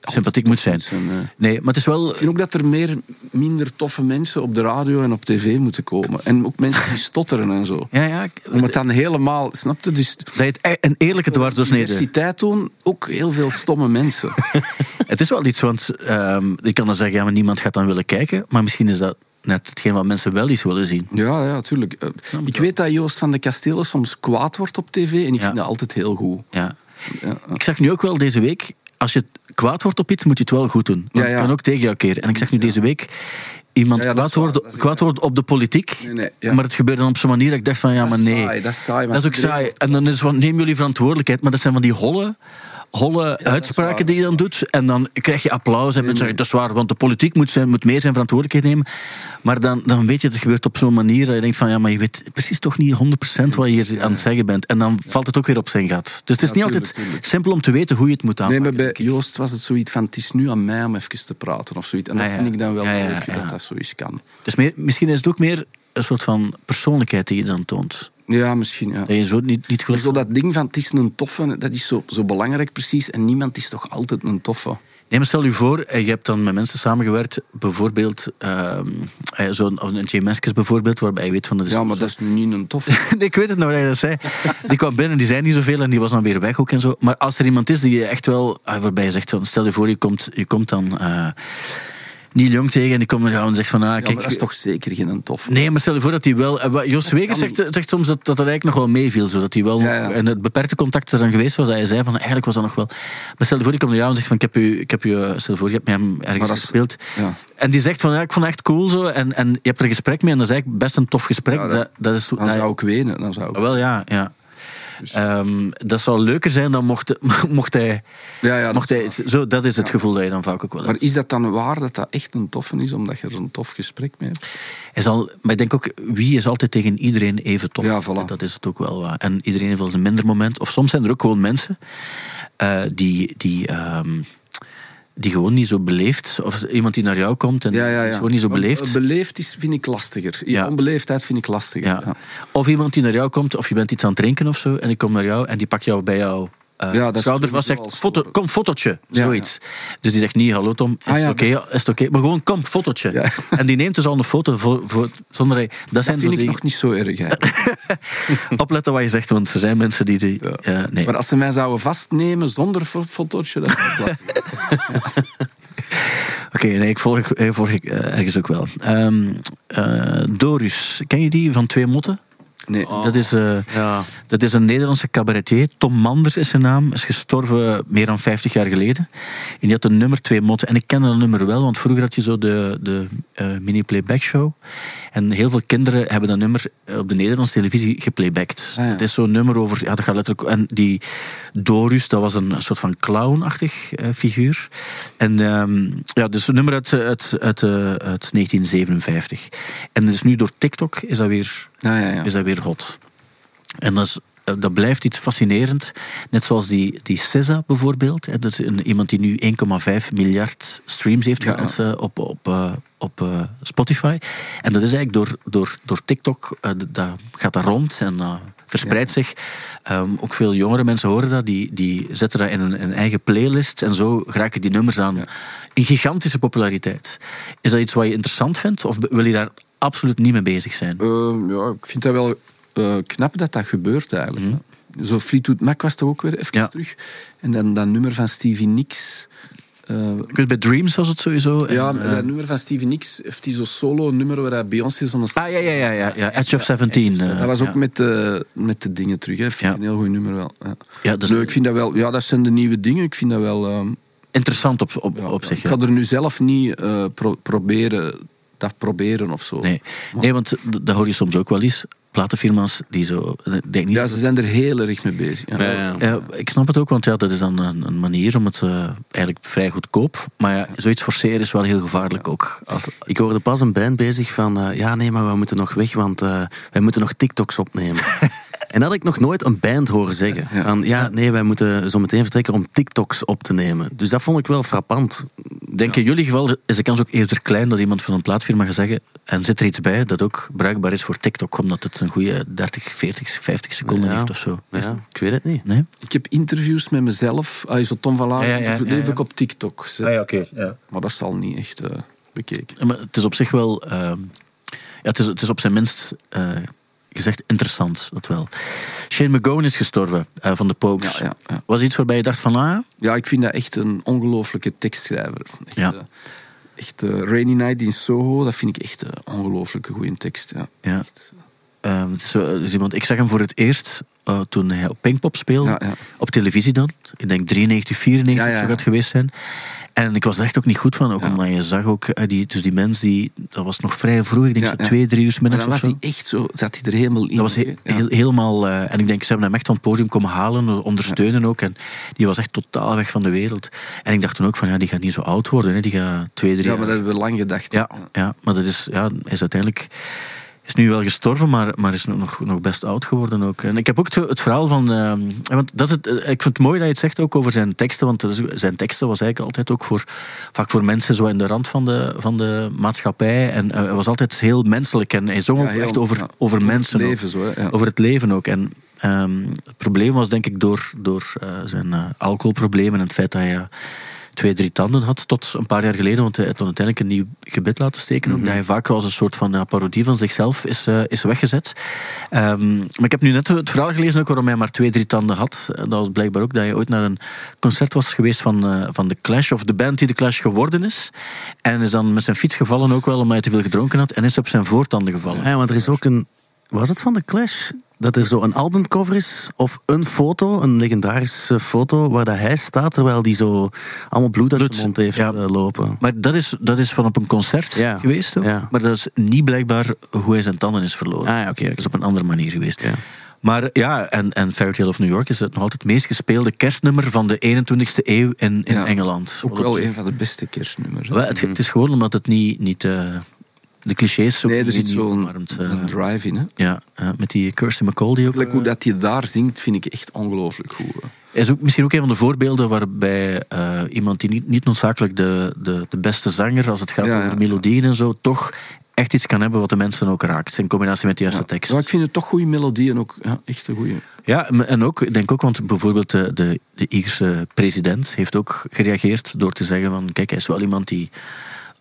sympathiek moet zijn.
eh.
Nee, maar het is wel...
Ik vind ook dat er meer, minder toffe mensen op de radio en op tv moeten komen. En ook mensen die [laughs] stotteren en zo.
Ja, ja,
Om het dan helemaal... Snap je? Dus
dat je het e- een eerlijke dwarsdoorsnede...
diversiteit doen, ook heel veel stomme mensen. [laughs]
Het is wel iets, want ehm ik kan dan zeggen, ja, maar niemand gaat dan willen kijken. Maar misschien is dat net hetgeen wat mensen wel eens willen zien.
Ja, ja, tuurlijk. Eh, Ik weet dat Joost van de Kastelen soms kwaad wordt op tv en ik
Ja.
vind dat altijd heel goed.
Ja.
Ja, ja.
Ik zag nu ook wel deze week, als je kwaad wordt op iets, moet je het wel goed doen. Want het kan ook tegen jou keren. En ik zag nu deze week iemand
Ja, ja, dat
kwaad, worden, kwaad worden op de politiek.
Nee, nee, ja.
Maar het gebeurde dan op zo'n manier dat ik dacht van, ja, maar
Dat is
nee.
saai, dat is saai,
Dat is ook saai. En dan is van, neem jullie verantwoordelijkheid. Maar dat zijn van die holle... Holle uitspraken die je dan doet. En dan krijg je applaus. En mensen zeggen, dat is waar, want de politiek moet, zijn, moet meer zijn verantwoordelijkheid nemen. Maar dan, dan weet je, het gebeurt op zo'n manier dat je denkt van, ja, maar je weet precies toch niet 100% wat je hier aan het zeggen bent. En dan valt het ook weer op zijn gat. Dus het is niet
tuurlijk,
altijd
tuurlijk.
simpel om te weten hoe je het moet
Nee,
aanpakken.
maar bij Joost was het zoiets van: het is nu aan mij om even te praten of zoiets. En dat
Ah,
vind ik dan wel leuk dat dat zoiets kan.
Dus meer, misschien is het ook meer een soort van persoonlijkheid die je dan toont.
Ja, misschien. Ja.
Dat je zo niet, niet
zo dat ding van het is een toffe, dat is zo, zo belangrijk precies. En niemand is toch altijd een toffe.
Nee, maar stel je voor, eh, je hebt dan met mensen samengewerkt, bijvoorbeeld eh, zo'n of een Jay Meskes bijvoorbeeld, waarbij je weet van dat is
Ja, maar dat is niet een toffe. [laughs]
Nee, ik weet het nog dat je dat zei. Die kwam binnen, die zei niet zoveel en die was dan weer weg ook en zo. Maar als er iemand is die je echt wel, ah, waarbij je zegt, van, stel je voor, je komt, je komt dan eh Neil Young tegen en die komt naar jou en zegt van, ah,
Ja,
kijk...
maar dat is toch zeker geen toffe.
Nee, maar stel je voor dat hij wel... eh, Jos Wegers
kan
zegt, zegt soms dat, dat er eigenlijk nog wel meeviel. zo Dat hij wel
Ja, ja.
nog- En het beperkte contact er dan geweest was, dat hij zei van eigenlijk was dat nog wel... Maar stel je voor, die komt naar jou en zegt van ik heb u... Ik heb u eh, stel je voor, je hebt met hem ergens
dat
gespeeld. En die zegt van ja, ik vond het echt cool zo. En, en je hebt er een gesprek mee en dat is eigenlijk best een tof gesprek. Dat,
dat-
is,
Dan
dat-
zou ik wenen. Dan zou ik...
wel, ja, ja.
Dus-
Ehm, dat zou leuker zijn dan mocht, [laughs] mocht hij...
Ja, ja, dat
mocht
is
hij zo, dat is het
Ja.
gevoel dat je dan vaak ook wel
Maar
hebt.
is dat dan waar dat dat echt een toffe is, omdat je er een tof gesprek mee hebt?
Hij zal, maar ik denk ook, wie is altijd tegen iedereen even tof?
Ja, voilà.
Dat is het ook wel waar. En iedereen heeft wel eens een minder moment. Of soms zijn er ook gewoon mensen eh, die... die ehm, die gewoon niet zo beleefd, of iemand die naar jou komt en
Ja, ja,
die
ja.
is gewoon niet zo beleefd.
eh, Beleefd is, vind ik lastiger.
Ja.
Onbeleefdheid vind ik lastiger.
Of iemand die naar jou komt, of je bent iets aan het drinken of zo, en die komt naar jou en die pakt jou bij jou eh
Ja,
schouder vast,
sowieso
zegt, foto, kom, fotootje,
Ja,
zoiets. Dus die zegt niet, hallo Tom, is
Ah,
het oké? Is het oké? Maar gewoon, kom, fotootje. [laughs] En die neemt dus al een foto voor, voor, zonder. Dat,
Dat
zijn
vind ik
die...
nog niet zo erg. [laughs]
Opletten wat je zegt, want er zijn mensen die... die ja. nee.
Maar als ze mij zouden vastnemen zonder fo- fotootje, dat. [laughs]
Oké, nee, ik volg, ik volg ik, eh, ergens ook wel. Ehm, eh, Dorus, ken je die van Twee Motten?
Nee.
Dat is... eh,
Ja.
Dat is een Nederlandse cabaretier. Tom Manders is zijn naam. Is gestorven meer dan 50 jaar geleden. En die had een nummer Twee Motten. En ik ken dat nummer wel, want vroeger had je zo de, de eh, mini-playback show. En heel veel kinderen hebben dat nummer eh, op de Nederlandse televisie geplaybacked.
Ah, ja.
Het is zo'n nummer over... Ja, dat gaat letterlijk... En die Dorus, dat was een soort van clownachtig eh, figuur. En ehm, ja, dus een nummer uit, uit, uit, uit 1957. En dus nu door TikTok is dat weer
Ja, ja, ja.
is dat weer hot. En dat, is, eh, dat blijft iets fascinerend. Net zoals die, die SZA bijvoorbeeld. Dat is een, iemand die nu 1,5 miljard streams heeft gehad eh, op, op, eh, op eh, Spotify. En dat is eigenlijk door, door, door TikTok, dat gaat dat rond en verspreidt zich. Ehm, ook veel jongere mensen horen dat, die, die zetten dat in een, een eigen playlist en zo raken die nummers aan
Ja.
in gigantische populariteit. Is dat iets wat je interessant vindt of wil je daar absoluut niet mee bezig zijn?
Ehm, ja, ik vind dat wel eh, knap dat dat gebeurt eigenlijk. hè. Zo Fleetwood Mac was toch ook weer even
Ja.
terug. En dan dat nummer van Stevie Nicks.
Ik weet, bij Dreams was het sowieso. En,
ja,
eh,
dat nummer van Stevie Nicks heeft hij zo'n solo nummer waar hij Beyoncé zo'n
ah, ja, ja, ja, ja, ja. Edge of 17. eh,
Dat was ook
ja.
met, de, met de dingen terug. Hè. Vind
Ja.
een heel goed nummer wel. Ja. Nee, ik vind dat wel... Ja, dat zijn de nieuwe dingen. Ik vind dat wel... ehm,
interessant op, op, op zich.
Ik ga er nu zelf niet pro- proberen... Dat proberen of zo.
Nee. nee, want dat hoor je soms ook wel eens. Platenfirma's die zo... ik Denk niet
Ja, ze zijn er heel erg mee bezig. Ja.
Ja, ja.
Ja, ik snap het ook, want ja, dat is dan een, een manier om het eh, eigenlijk vrij goedkoop. Maar ja, zoiets forceren is wel heel gevaarlijk ook. Als,
Ik hoorde pas een band bezig van, eh, ja nee, maar we moeten nog weg, want eh, wij moeten nog TikToks opnemen. [laughs] en dat had ik nog nooit een band horen zeggen.
Ja.
Van, ja nee, wij moeten zo meteen vertrekken om TikToks op te nemen. Dus dat vond ik wel frappant.
Denk in jullie geval is de kans ook eerder klein dat iemand van een plaatfirma gaat zeggen. En zit er iets bij dat ook bruikbaar is voor TikTok, omdat het een goede 30, 40, 50 seconden
Ja.
heeft of zo.
Ja, ik weet het niet.
Nee?
Ik heb interviews met mezelf. Ah, zo Tom van Laan,
Ja, ja, ja,
interview, die
ja,
heb
ja.
ik op TikTok gezet.
ja.
Maar dat zal niet echt eh, bekeken.
Ja, Maar het is op zich wel. ehm, ja, het, is, het is op zijn minst eh, gezegd interessant, dat wel. Shane McGowan is gestorven eh, van de Pokes.
Ja, ja, ja.
Was iets waarbij je dacht van, ah,
Ja, ik vind dat echt een ongelooflijke tekstschrijver. Echt,
Ja.
eh, echt eh, Rainy Night in Soho, dat vind ik echt een ongelooflijke goede tekst. Ja.
Ehm, het het is iemand, ik zag hem voor het eerst toen hij op Pinkpop speelde. Op televisie dan. Ik denk 93, 94
Ja, ja,
zou dat geweest zijn. En ik was er echt ook niet goed van. Ook
Ja.
omdat je zag ook, eh, die, dus die mens die, dat was nog vrij vroeg. Ik denk
Ja,
zo twee, drie uur
Maar
middags
dan
of
was hij echt zo, zat hij er helemaal in.
Dat was he- helemaal... eh, en ik denk, ze hebben hem echt van het podium komen halen, ondersteunen ook. En die was echt totaal weg van de wereld. En ik dacht toen ook van, ja, die gaat niet zo oud worden. Hè. Die gaat twee, drie
Ja, maar dat hebben we lang gedacht.
Ja, ja, maar dat is, ja, is uiteindelijk is nu wel gestorven, maar, maar is nog, nog best oud geworden ook. En ik heb ook het, verhaal van... ehm, want dat is het, eh, ik vind het mooi dat je het zegt ook over zijn teksten, want zijn teksten was eigenlijk altijd ook voor, vaak voor mensen zo in de rand van de, van de maatschappij. En eh, hij was altijd heel menselijk en hij zong
Ja,
ook
heel-
echt over,
ja,
over mensen.
Het
ook.
leven zo. Ja.
Over het leven ook. En ehm, het probleem was denk ik door, door eh, zijn alcoholproblemen en het feit dat hij twee, drie tanden had tot een paar jaar geleden, want hij had dan uiteindelijk een nieuw gebit laten steken. ook, Dat hij vaak als een soort van ja, parodie van zichzelf is, eh, is weggezet. Ehm, maar ik heb nu net het verhaal gelezen ook waarom hij maar twee, drie tanden had. En Dat was blijkbaar ook dat hij ooit naar een concert was geweest van, eh, van The Clash, of de band die The Clash geworden is. En is dan met zijn fiets gevallen ook wel, omdat hij te veel gedronken had, en is op zijn voortanden gevallen.
Ja, want er is ook een... Was het van The Clash? Dat er zo een albumcover is, of een foto, een legendarische foto, waar dat hij staat, terwijl die zo allemaal bloed uit zijn mond heeft
ja.
eh, lopen.
Maar dat is, dat is van op een concert
Ja.
geweest.
Ja.
Maar dat is niet blijkbaar hoe hij zijn tanden is verloren.
Ah ja, oké.
Dat is op een andere manier geweest. Maar ja, en, en Fairy Tale of New York is het nog altijd het meest gespeelde kerstnummer van de 21ste eeuw in, in
Ja.
Engeland.
Ook wel een van de beste kerstnummers. hè.
Wel, het, het is gewoon omdat het niet, niet eh, de clichés ook
Nee, er zit zo'n
eh.
drive in. Hè.
ja, eh, met die Kirsty McCall die ook...
Like hoe dat hij daar zingt, vind ik echt ongelooflijk goed. hè.
Is ook misschien ook een van de voorbeelden waarbij eh, iemand die niet, niet noodzakelijk de, de, de beste zanger, als het gaat
Ja,
over
ja.
melodieën en zo, toch echt iets kan hebben wat de mensen ook raakt. In combinatie met de juiste tekst.
Ja, ik vind het toch goede melodieën ook. Ja, echt een goede.
Ja, en ook, ik denk ook, want bijvoorbeeld de, de, de Ierse president heeft ook gereageerd door te zeggen van, kijk, hij is wel iemand die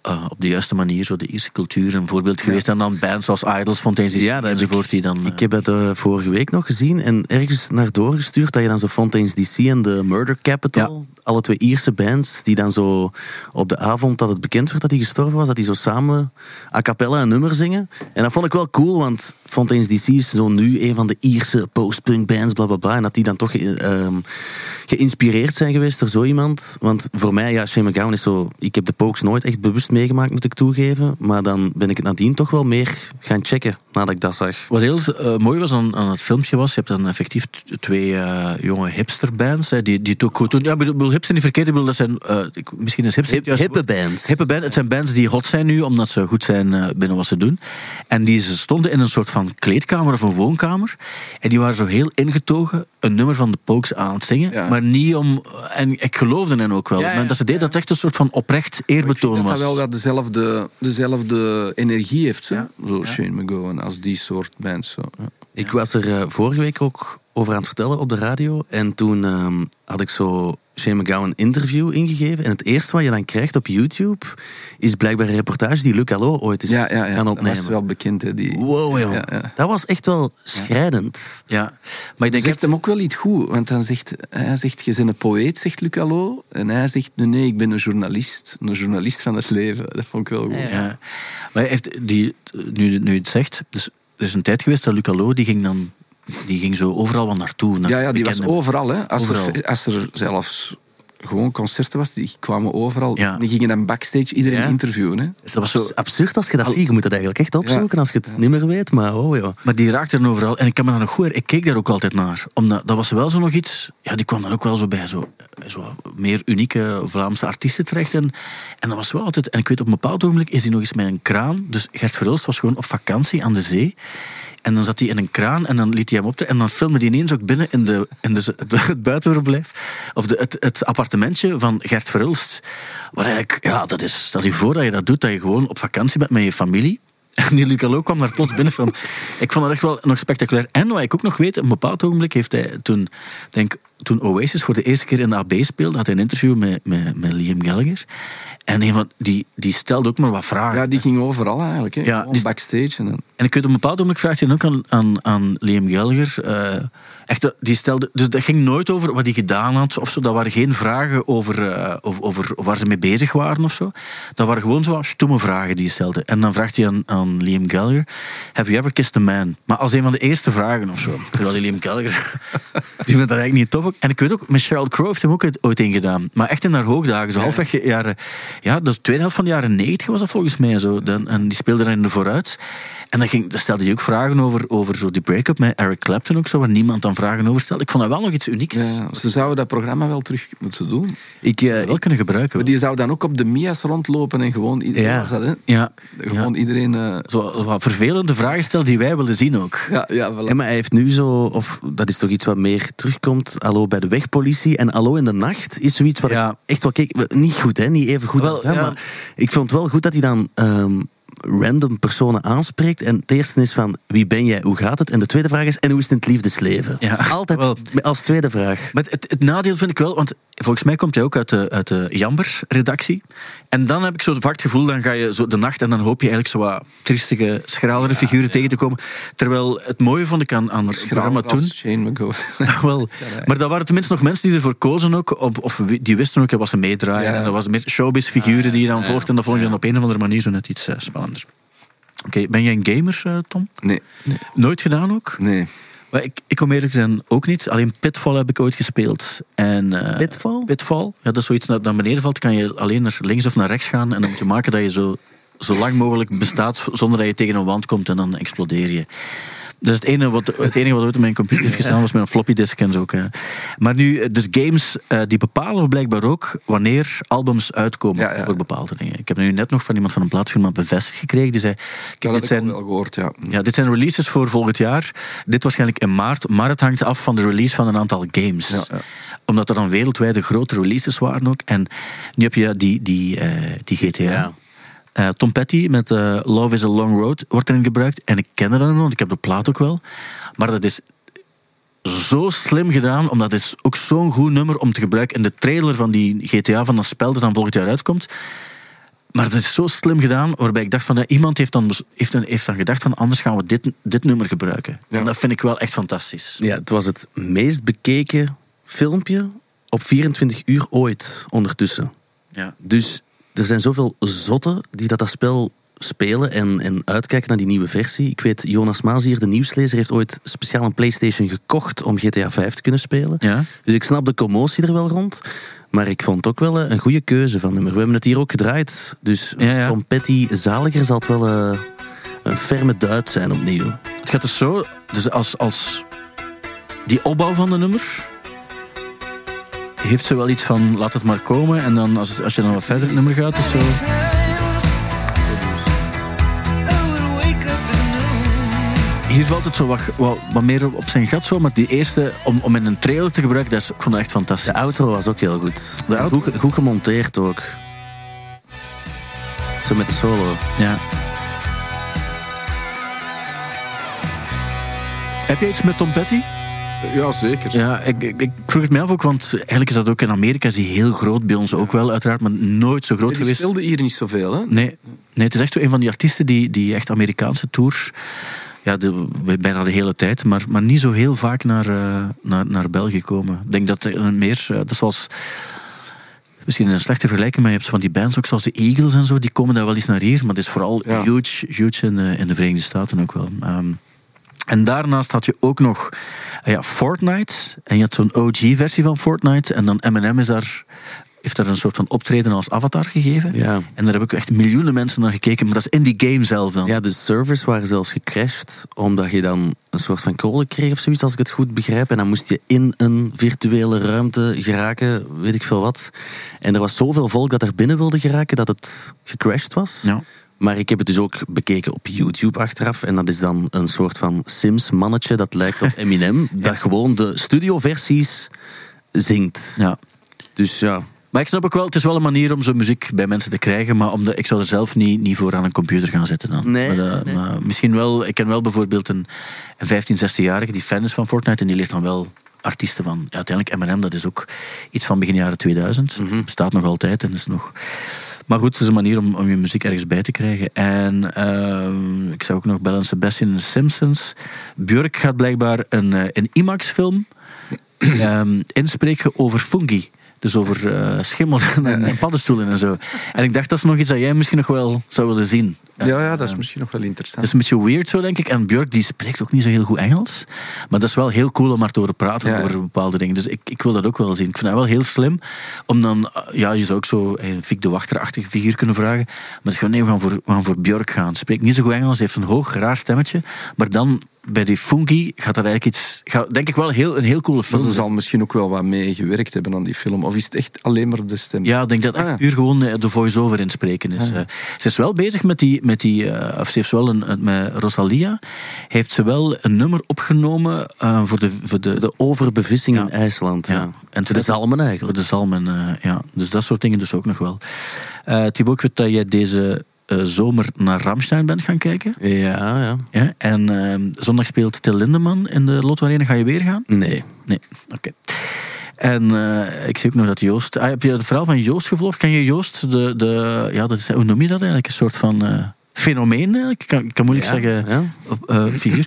eh, op de juiste manier zo de Ierse cultuur een voorbeeld geweest en dan bands zoals Idols, Fontaine's DC
Ja, dat heb ik-
enzovoort die dan... eh,
Ik heb het eh, vorige week nog gezien en ergens naar doorgestuurd dat je dan zo Fontaine's DC en de Murder Capital, alle twee Ierse bands, die dan zo op de avond dat het bekend werd dat hij gestorven was, dat die zo samen a cappella een nummer zingen. En dat vond ik wel cool, want Fontaine's DC is zo nu een van de Ierse post-punk bands, bla bla bla. En dat die dan toch ehm, geïnspireerd zijn geweest door zo iemand. Want voor mij, ja, Shane McGowan is zo... Ik heb de Pokes nooit echt bewust meegemaakt, moet ik toegeven. Maar dan ben ik het nadien toch wel meer gaan checken, nadat ik dat zag.
Wat heel eh, mooi was aan, aan het filmpje was, je hebt dan effectief twee eh, jonge hipsterbands, hè, die, die het ook goed doen. Ja, ik bedoel, hipster niet verkeerd, ik bedoel, dat zijn, eh, ik- misschien is hipster
Hip,
juiste
hippe bands.
Hippe band, het zijn bands die hot zijn nu, omdat ze goed zijn eh, binnen wat ze doen. En die ze stonden in een soort van kleedkamer of een woonkamer. En die waren zo heel ingetogen een nummer van de Pokes aan het zingen.
Ja.
Maar niet om... En ik geloofde hen ook wel.
Ja, ja,
Maar dat ze deden dat echt een soort van oprecht eerbetoon
Ik vind
was.
dat dat wel dat dezelfde, dezelfde energie heeft, zo,
Ja.
zo
Ja.
Shane McGowan, als die soort. Zo. Ja.
Ik was er eh, vorige week ook over aan het vertellen op de radio. En toen ehm, had ik zo Shane McGowan een interview ingegeven. En het eerste wat je dan krijgt op YouTube is blijkbaar een reportage die Luc Allo ooit is
Ja, ja, ja.
gaan
dat
opnemen.
was wel bekend. Hè, die...
Wow, joh.
Ja.
Dat was echt wel schrijdend.
Ja, maar ik denk
zegt
echt...
hem ook wel iets goed, want dan zegt, hij zegt, je bent een poëet, zegt Luc Allo. En hij zegt, nee, nee, ik ben een journalist. Een journalist van het leven. Dat vond ik wel goed.
Ja. Maar hij heeft die, nu, nu het zegt, dus er is een tijd geweest dat Luc Allo, die ging dan die ging zo overal wel naartoe. naar
Ja, ja die was overal. Hè. Als,
Overal.
Er, als er zelfs gewoon concerten was, die kwamen overal.
Ja.
Die gingen dan backstage iedereen
Ja.
interviewen. Hè.
Dus dat was zo,
Abs- Absurd als je dat ziet. Je moet het eigenlijk echt opzoeken als je het niet meer weet. Maar oh joh.
Maar die raakte er overal. En ik kan me dan nog goed ik keek daar ook altijd naar. Omdat dat was wel zo nog iets. Ja, die kwam dan ook wel zo bij zo, zo meer unieke Vlaamse artiesten terecht. En, en dat was wel altijd. En ik weet op een bepaald ogenblik is hij nog eens met een kraan. Dus Gert Verhulst was gewoon op vakantie aan de zee. En dan zat hij in een kraan en dan liet hij hem optreden. En dan filmde hij ineens ook binnen in de, in de, het buitenverblijf. Of de, het, appartementje van Gert Verhulst. Waar eigenlijk, ja, dat is, stel je voor dat je dat doet, dat je gewoon op vakantie bent met je familie. [laughs] En die Luc Allo kwam daar plots binnen van. Ik vond dat echt wel nog spectaculair. En wat ik ook nog weet, op een bepaald ogenblik heeft hij toen, denk, toen Oasis voor de eerste keer in de AB speelde, had hij een interview met, met, met Liam Gallagher. En een van, die, die stelde ook maar wat vragen.
Ja, die ging overal eigenlijk. Hè.
Ja, die-
backstage. En.
En ik weet op een bepaald moment vraagt hij ook aan, aan, aan Liam Gallagher. eh, echt, eh, die stelde, dus dat ging nooit over wat hij gedaan had of zo. Dat waren geen vragen over, eh, over, over waar ze mee bezig waren of zo. Dat waren gewoon zo stomme vragen die hij stelde. En dan vraagt hij aan, aan Liam Gallagher: Have you ever kissed a man? Maar als een van de eerste vragen of zo. Terwijl die Liam Gallagher. [laughs] die vindt dat eigenlijk niet tof. ook. En ik weet ook, met Sheryl Crow heeft hem ook ooit een gedaan. Maar echt in haar hoogdagen. Zo halfweg jaren. Ja, de tweede helft van de jaren 90 was dat volgens mij zo. Dan, en die speelde dan in de vooruit. En dan, ging, dan stelde hij ook vragen over, over zo die break-up met Eric Clapton ook zo, waar niemand dan vragen over stelde. Ik vond dat wel nog iets unieks.
Ja, ze zouden dat programma wel terug moeten doen.
Ik, eh,
Wel kunnen gebruiken.
Maar die zou dan ook op de Mia's rondlopen en gewoon iedereen
Ja.
was dat, hè?
Ja,
Gewoon iedereen... eh,
zo wat vervelende vragen stellen die wij willen zien ook.
ja, ja, voilà.
Ja, maar hij heeft nu zo, of dat is toch iets wat meer terugkomt. Hallo bij de wegpolitie en Hallo in de nacht is zoiets wat
Ja.
ik echt wel keek. Niet goed, hè? Niet even goed
Wel,
als
ja.
maar ik vond het wel goed dat hij dan ehm, random personen aanspreekt. En het eerste is van wie ben jij, hoe gaat het? En de tweede vraag is en hoe is het in het liefdesleven?
Ja,
Altijd
wel.
als tweede vraag.
Maar het, het nadeel vind ik wel, want volgens mij komt hij ook uit de, uit de Jambers-redactie. En dan heb ik zo vaak het gevoel, dan ga je zo de nacht en dan hoop je eigenlijk zo wat triestige, schralere figuren tegen te komen. Terwijl het mooie vond ik aan, aan het programma toen...
Shane. [laughs]
Ja, wel. Maar dat waren tenminste nog mensen die ervoor kozen ook, op, of die wisten ook wat ze meedraaien.
Ja.
En dat was meer showbiz-figuren die je dan volgt. En dat vond ik dan op een of andere manier zo net iets eh, spannender. Oké, ben jij een gamer, eh, Tom?
Nee, nee,
Nooit gedaan ook?
nee.
Maar ik, ik om eerlijk te zijn ook niet. Alleen Pitfall heb ik ooit gespeeld. En, eh,
Pitfall?
Pitfall. Ja, dat is zoiets dat naar beneden valt. Kan je alleen naar links of naar rechts gaan. En dan moet je maken dat je zo, zo lang mogelijk bestaat zonder dat je tegen een wand komt en dan explodeer je. Dat is het enige wat, het enige wat ooit op mijn computer heeft gestaan, was met een floppy disk en zo. ook, hè. Maar nu, eh, dus games, eh, die bepalen blijkbaar ook wanneer albums uitkomen
Ja, ja.
voor bepaalde dingen. Ik heb nu net nog van iemand van een plaatfirma bevestigd gekregen. Die zei,
Dat
kijk,
had
dit zijn,
wel gehoord, ja.
ja, dit zijn releases voor volgend jaar. Dit waarschijnlijk in maart. Maar het hangt af van de release van een aantal games.
Ja, ja.
Omdat er dan wereldwijde grote releases waren ook. En nu heb je ja, die, die, eh, die GTA. Eh, Tom Petty met eh, Love is a Long Road wordt erin gebruikt. En ik ken dat want ik heb de plaat ook wel. Maar dat is zo slim gedaan, omdat het is ook zo'n goed nummer om te gebruiken in de trailer van die GTA van dat spel dat dan volgend jaar uitkomt. Maar het is zo slim gedaan, waarbij ik dacht van ja, iemand heeft dan, heeft, dan, heeft dan gedacht van anders gaan we dit, dit nummer gebruiken.
Ja.
En dat vind ik wel echt fantastisch.
Ja, het was het meest bekeken filmpje op 24 uur ooit ondertussen.
Ja.
Dus er zijn zoveel zotten die dat, dat spel spelen en, en uitkijken naar die nieuwe versie. Ik weet, Jonas Maas hier, de nieuwslezer, heeft ooit speciaal een PlayStation gekocht om GTA 5 te kunnen spelen.
Ja.
Dus ik snap de commotie er wel rond. Maar ik vond het ook wel eh, een goede keuze van nummer. We hebben het hier ook gedraaid. Dus
Ja,
Zaliger zal het wel eh, een ferme duit zijn opnieuw.
Het gaat dus zo, dus als, als die opbouw van de nummer heeft ze wel iets van laat het maar komen en dan als, als je dan wat verder het nummer gaat is zo hier valt het zo wat, wat, wat meer op zijn gat zo, maar die eerste om, om in een trailer te gebruiken, dat is, ik vond dat echt fantastisch.
De outro was ook heel goed.
De?
Goed, goed gemonteerd ook. Zo met de solo.
Ja. Heb je iets met Tom Petty?
Ja, zeker.
Ja, ik, ik, ik vroeg het mij af ook, want eigenlijk is dat ook in Amerika is die heel groot, bij ons ook wel uiteraard, maar nooit zo groot
Die
geweest.
speelde hier niet zoveel, hè?
Nee. nee, het is echt zo een van die artiesten die, die echt Amerikaanse tours, ja, de, bijna de hele tijd, maar, maar niet zo heel vaak naar, eh, naar, naar België komen. Ik denk dat er meer, eh, dat is zoals, misschien een slechte vergelijking, maar je hebt van die bands ook zoals de Eagles en zo, die komen daar wel eens naar hier, maar het is vooral
Ja.
huge, huge in, de- in de Verenigde Staten ook wel. Ehm, en daarnaast had je ook nog eh, ja, Fortnite. En je had zo'n OG-versie van Fortnite. En dan Eminem is daar, heeft daar een soort van optreden als avatar gegeven.
Ja.
En daar heb ik echt miljoenen mensen naar gekeken. Maar dat is in die game zelf dan.
Ja, de servers waren zelfs gecrashed, omdat je dan een soort van code kreeg of zoiets, als ik het goed begrijp. En dan moest je in een virtuele ruimte geraken, weet ik veel wat. En er was zoveel volk dat er binnen wilde geraken, dat het gecrashed was.
Ja.
Maar ik heb het dus ook bekeken op YouTube achteraf. En dat is dan een soort van Sims-mannetje dat lijkt op [laughs] Eminem. Dat gewoon de studioversies zingt.
Ja.
Dus ja,
Maar ik snap ook wel, het is wel een manier om zo muziek bij mensen te krijgen. Maar om de, ik zou er zelf niet, niet voor aan een computer gaan zitten dan.
Nee,
maar,
nee.
maar misschien wel, ik ken wel bijvoorbeeld een, een 15, 16-jarige die fan is van Fortnite. En die ligt dan wel artiesten van. Ja, uiteindelijk Eminem, dat is ook iets van begin jaren 2000. Bestaat nog altijd en is nog. Maar goed, het is een manier om, om je muziek ergens bij te krijgen. En ehm, ik zag ook nog Bell en Sebastian in The Simpsons. Björk gaat blijkbaar een, eh, een IMAX-film ehm, inspreken over fungi. Dus over eh, schimmels en, en paddenstoelen en zo. En ik dacht, dat is nog iets dat jij misschien nog wel zou willen zien.
Ja, ja, dat is misschien nog wel interessant.
is een beetje weird zo, denk ik. En Björk die spreekt ook niet zo heel goed Engels. Maar dat is wel heel cool om maar te horen praten
Ja.
over bepaalde dingen. Dus ik, ik wil dat ook wel zien. Ik vind dat wel heel slim. Om dan, ja, je zou ook zo een Vic de Wachter-achtige figuur kunnen vragen. Maar het is gewoon, nee, we gaan voor, we gaan voor Björk gaan. Spreekt niet zo goed Engels, heeft een hoog, raar stemmetje. Maar dan, bij die fungi, gaat dat eigenlijk iets... Gaat, denk ik wel heel, een heel coole film
ze zal misschien ook wel wat mee gewerkt hebben aan die film. Of is het echt alleen maar de stem?
Ja, ik denk dat het echt
Ah.
puur gewoon eh, de voice-over inspreken is. Eh, Ze is wel bezig met die, met die eh, of ze heeft wel een, met Rosalia, heeft ze wel een nummer opgenomen eh, voor de, voor de,
de overbevissing
Ja.
in IJsland. Ja.
Ja. En
de zalmen
voor
eigenlijk.
de zalmen, eh, ja. Dus dat soort dingen dus ook nog wel. Eh Thibaut, ik weet dat jij deze eh, zomer naar Ramstein bent gaan kijken.
Ja, ja.
Ja? En eh, zondag speelt Till Lindemann in de Lotto Arena. Ga je weer gaan?
Nee.
Nee, oké. En eh, ik zie ook nog dat Joost... Ah, heb je het verhaal van Joost gevolgd? Ken je Joost? De, de, ja, dat is, hoe noem je dat eigenlijk? Een soort van eh, fenomeen eigenlijk. Ik kan, ik kan moeilijk
Ja,
zeggen
ja.
op, figuur.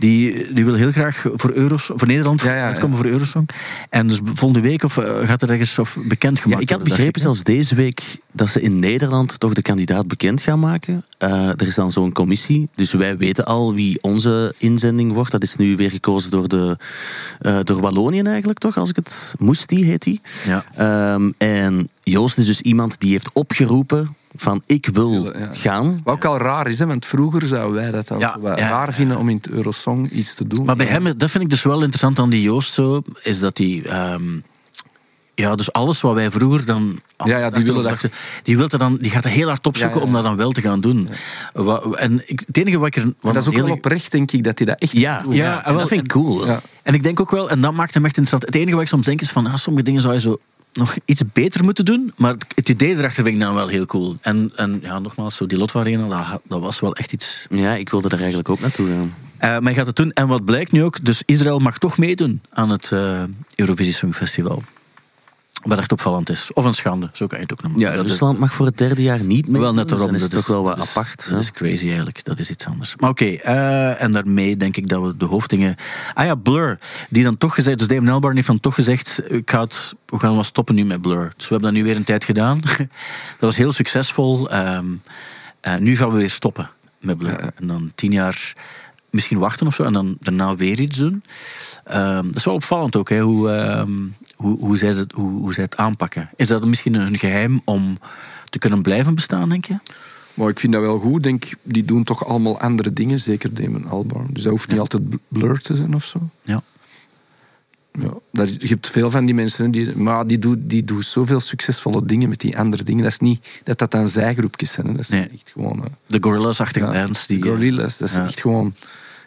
Die, die wil heel graag voor, Euros, voor Nederland
Ja, ja,
uitkomen voor Eurosong. En dus volgende week of, eh, gaat er ergens of bekend
Ja,
gemaakt
ik had
worden,
begrepen zelfs deze week dat ze in Nederland toch de kandidaat bekend gaan maken. Eh, er is dan zo'n commissie, dus wij weten al wie onze inzending wordt. Dat is nu weer gekozen door, de, eh, door Wallonië eigenlijk, toch? Als ik het... Moesti heet die.
Ja.
Ehm, en Joost is dus iemand die heeft opgeroepen van ik wil
Ja.
gaan.
Wat ook al raar is, hè, want vroeger zouden wij dat al
Ja,
raar vinden om in het Eurosong iets te doen.
Maar bij hem, dat vind ik dus wel interessant aan die Joost zo, is dat hij... ehm, ja, dus alles wat wij vroeger dan...
Ja, ja, die
dachten
willen dat-
die, wil er dan, die gaat er heel hard opzoeken
Ja, ja,
om dat dan wel te gaan doen. En ik, het enige wat ik er...
Maar dat is ook
heel-
wel oprecht, denk ik, dat hij dat echt
Ja,
doet.
Ja,
ja,
wel,
dat vind ik cool.
Ja.
En ik denk ook wel, en dat maakt hem echt interessant. Het enige wat ik soms denk is van, ah, sommige dingen zou je zo nog iets beter moeten doen. Maar het idee erachter vind ik dan wel heel cool. En, en ja, nogmaals, zo die Lotto Arena, dat, dat was wel echt iets...
Ja, ik wilde er eigenlijk ook naartoe gaan.
Eh, maar hij gaat het doen. En wat blijkt nu ook, dus Israël mag toch meedoen aan het eh, Eurovisie Songfestival. Wat echt opvallend is. Of een schande, zo kan je het ook noemen.
Ja,
Dat
Rusland mag voor het derde jaar niet mee.
wel net daarom.
Dat is toch wel wat
dat is-
apart.
Dat is crazy eigenlijk. Dat is iets anders. Maar oké, eh, en daarmee denk ik dat we de hoofdingen... Ah ja, Blur. Die dan toch gezegd... Dus Damon Albarn heeft dan toch gezegd... Ik ga het, we gaan wel stoppen nu met Blur. Dus we hebben dat nu weer een tijd gedaan. [laughs] dat was heel succesvol. Ehm, eh, nu gaan we weer stoppen met Blur. En dan tien jaar misschien wachten of zo. En dan daarna weer iets doen. Ehm, dat is wel opvallend ook, hè, hoe, ehm, hoe, hoe, zij het, hoe, hoe zij het aanpakken. Is dat misschien een geheim om te kunnen blijven bestaan, denk je?
Maar ik vind dat wel goed. Denk, die doen toch allemaal andere dingen, zeker Damon Albarn. Dus dat hoeft niet altijd bl- blur te zijn of zo.
Ja.
Ja, dat, je hebt veel van die mensen, die, maar die doen die doen zoveel succesvolle dingen met die andere dingen. Dat is niet dat dat dan zijgroepjes zijn. hè. Dat zijn
Nee.
echt gewoon... eh,
De Gorillaz-achtige
ja,
bands. Die,
de Gorillaz, dat is
ja.
echt gewoon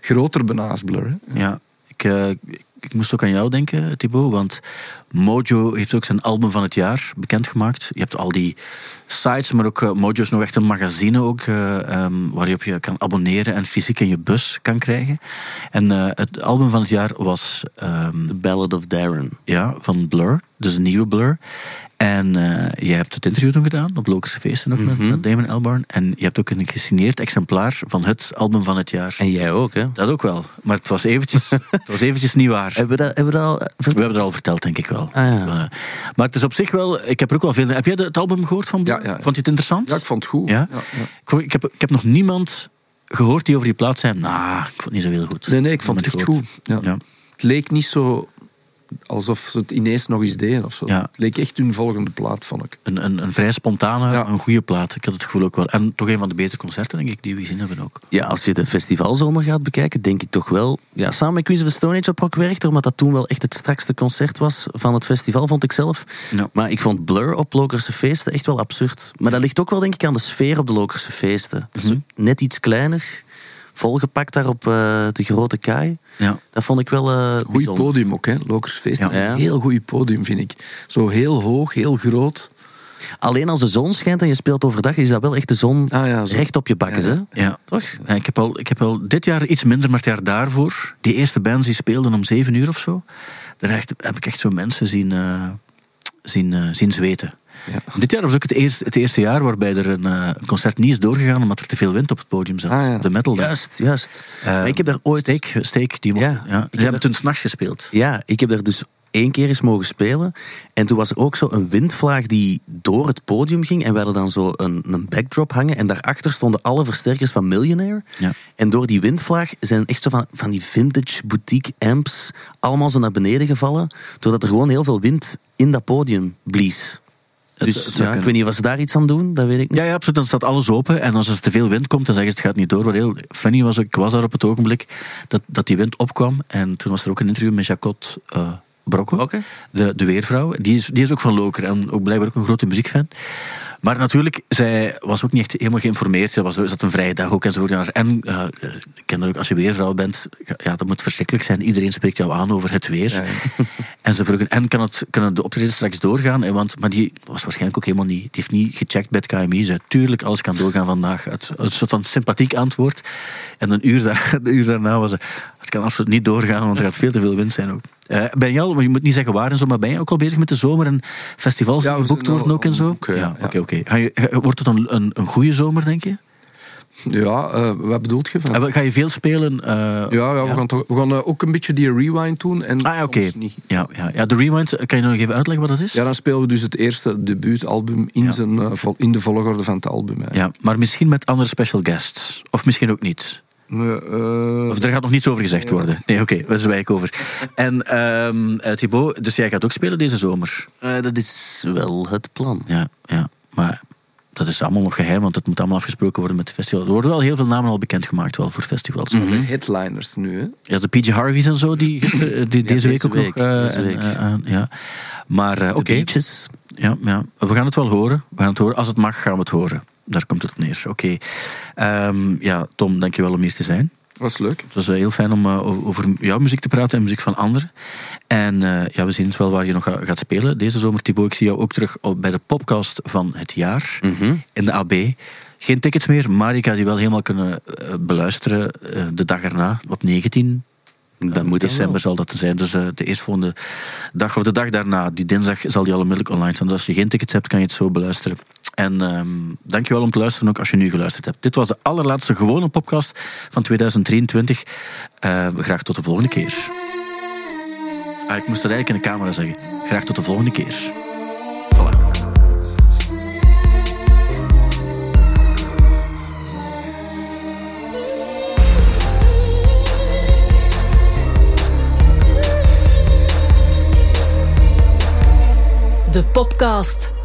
groter bijna als Blur. Hè.
Ja, ik, eh, ik, ik moest ook aan jou denken, Thibaut. Want Mojo heeft ook zijn album van het jaar bekendgemaakt. Je hebt al die sites, maar ook eh, Mojo is nog echt een magazine ook, eh, ehm, waar je op je kan abonneren en fysiek in je bus kan krijgen. En eh, het album van het jaar was ehm,
The Ballad of Darren.
ja, van Blur, dus een nieuwe Blur. En jij hebt het interview toen gedaan op Lokerse Feesten met,
Mhm.
met Damon Albarn. En je hebt ook een gesigneerd exemplaar van het album van het jaar.
En jij ook, hè?
Dat ook wel, maar het was eventjes, [laughs] het was eventjes niet waar.
Hebben we dat, hebben we dat al
We
verteld?
hebben het al verteld, denk ik wel.
Ah, ja.
Eh, maar het is op zich wel... Ik heb er ook wel veel... Heb jij het album gehoord van Blur?
Ja, ja, ja.
Vond je het interessant?
Ja, ik vond het goed.
Ja?
Ja, ja.
Ik, heb, ik heb nog niemand gehoord die over die plaat zei... Nou, ik vond het niet zo heel goed.
Nee, nee, ik vond het echt goed. Ja.
Ja.
Het leek niet zo alsof ze het ineens nog eens deden of zo.
Ja.
Het leek echt hun volgende plaat, vond ik.
Een, een, een vrij spontane,
Ja.
een goede plaat. Ik had het gevoel ook wel. En toch een van de betere concerten, denk ik, die we gezien hebben ook.
Ja, als je de festivalzomer gaat bekijken, denk ik toch wel... Ja, samen met Quiz of the Stone Age op Rock Werchter, omdat dat toen wel echt het strakste concert was van het festival, vond ik zelf.
Ja.
Maar ik vond Blur op Lokerse Feesten echt wel absurd. Maar dat ligt ook wel, denk ik, aan de sfeer op de Lokerse Feesten.
Mhm.
Net iets kleiner, volgepakt daar op eh, de grote kaai.
Ja.
Dat vond ik wel eh
Goed podium ook, hè. Lokersfeest
Ja.
een
Ja.
heel goed podium, vind ik. Zo heel hoog, heel groot.
Alleen als de zon schijnt en je speelt overdag, is dat wel echt de zon
Ah, ja,
recht op je bakken,
Ja.
hè?
Ja.
Toch?
Ja, ik, heb al, ik heb al dit jaar iets minder, maar het jaar daarvoor... Die eerste bands die speelden om zeven uur of zo... Daar heb ik echt zo mensen zien, eh, zien, zien zweten.
Ja.
Dit jaar was ook het eerste, het eerste jaar waarbij er een eh, concert niet is doorgegaan omdat er te veel wind op het podium zat.
Ah, ja.
De metal.
Juist, juist.
Eh,
maar ik heb daar ooit...
Steek, Steek, die mocht-
Ja,
ja,
heb
hebben
er-
toen s'nachts gespeeld.
Ja, ik heb daar dus één keer eens mogen spelen. En toen was er ook zo een windvlaag die door het podium ging. En we hadden dan zo een, een backdrop hangen. En daarachter stonden alle versterkers van Millionaire.
Ja.
En door die windvlaag zijn echt zo van, van die vintage boutique amps allemaal zo naar beneden gevallen. Doordat er gewoon heel veel wind in dat podium blies. Dus
het
ja, ik weet niet of ze daar iets aan doen, dat weet ik niet.
Ja, ja, absoluut. Dan staat alles open. En als er te veel wind komt, dan zeggen ze het gaat niet door. Wat heel funny was, ik was daar op het ogenblik dat, dat die wind opkwam. En toen was er ook een interview met Jacot uh, Brocco, de, de weervrouw. Die is, die is ook van Loker en ook blijkbaar ook een grote muziekfan. Maar natuurlijk, zij was ook niet echt helemaal geïnformeerd. Ze was, zat een vrije dag ook enzovoort. En uh, ik ken dat ook, als je weervrouw bent, ja, dat moet verschrikkelijk zijn. Iedereen spreekt jou aan over het weer.
Ja, ja. [laughs]
En ze vroegen, en kan het, kunnen de optreden straks doorgaan? En Want, maar die was waarschijnlijk ook helemaal niet, die heeft niet gecheckt bij het KMI. Ze zei, tuurlijk, alles kan doorgaan vandaag. Het, een soort van sympathiek antwoord. En een uur, [laughs] een uur daarna was ze, het kan absoluut niet doorgaan, want er gaat veel te veel wind zijn ook. Uh, ben je al, je moet niet zeggen waar en zo, maar ben je ook al bezig met de zomer en festivals
Ja,
die geboekt worden ook en zo?
boeken, ja, ja.
oké, oké. Ga- Wordt het een, een, een goede zomer, denk je?
Ja, eh, wat bedoelt je? Van?
En Ga je veel spelen? eh,
Ja, ja, we gaan, toch, we gaan eh, ook een beetje die rewind doen. En
Ah, oké.
niet.
Ja, ja, ja, de Rewind, kan je nog even uitleggen wat dat is?
Ja, dan spelen we dus het eerste debuutalbum in,
Ja.
zijn, eh, in de volgorde van het album. hè.
Ja, maar misschien met andere special guests. Of misschien ook niet.
Eh,
Of er gaat nog niets over gezegd worden. Nee, oké, we zwijgen over. En ehm eh, Thibaut, dus jij gaat ook spelen deze zomer?
Eh, dat is wel het plan.
Ja, ja, maar dat is allemaal nog geheim, want het moet allemaal afgesproken worden met het festival. Er worden wel heel veel namen al bekendgemaakt wel voor festivals.
de headliners nu, hè?
Ja, de PJ Harveys en zo, die, [clears throat] die deze week ook nog...
deze week.
aan- ja. Maar oké, ja, ja, we gaan het wel horen. We gaan het horen. Als het mag, gaan we het horen. Daar komt het op neer. Oké. Ehm, ja, Tom, dankjewel om hier te zijn.
Was leuk.
Het was eh, heel fijn om eh, over- jouw muziek te praten en muziek van anderen. En eh, ja, we zien het wel waar je nog ga- gaat spelen. Deze zomer, Thibaut, ik zie jou ook terug op- bij de podcast van het jaar
Mhm.
in de AB. Geen tickets meer, maar je kan die wel helemaal kunnen beluisteren de dag erna, op 19
Dat moet
december zal dat zijn. Dus eh, de eerstvolgende dag of de dag daarna, die dinsdag, zal die al onmiddellijk online staan. Dus als je geen tickets hebt, kan je het zo beluisteren. En ehm dankjewel om te luisteren, ook als je nu geluisterd hebt. Dit was de allerlaatste gewone podcast van 2023. Eh, graag tot de volgende keer. Ah, ik moest dat eigenlijk in de camera zeggen. Graag tot de volgende keer.
De Popcast.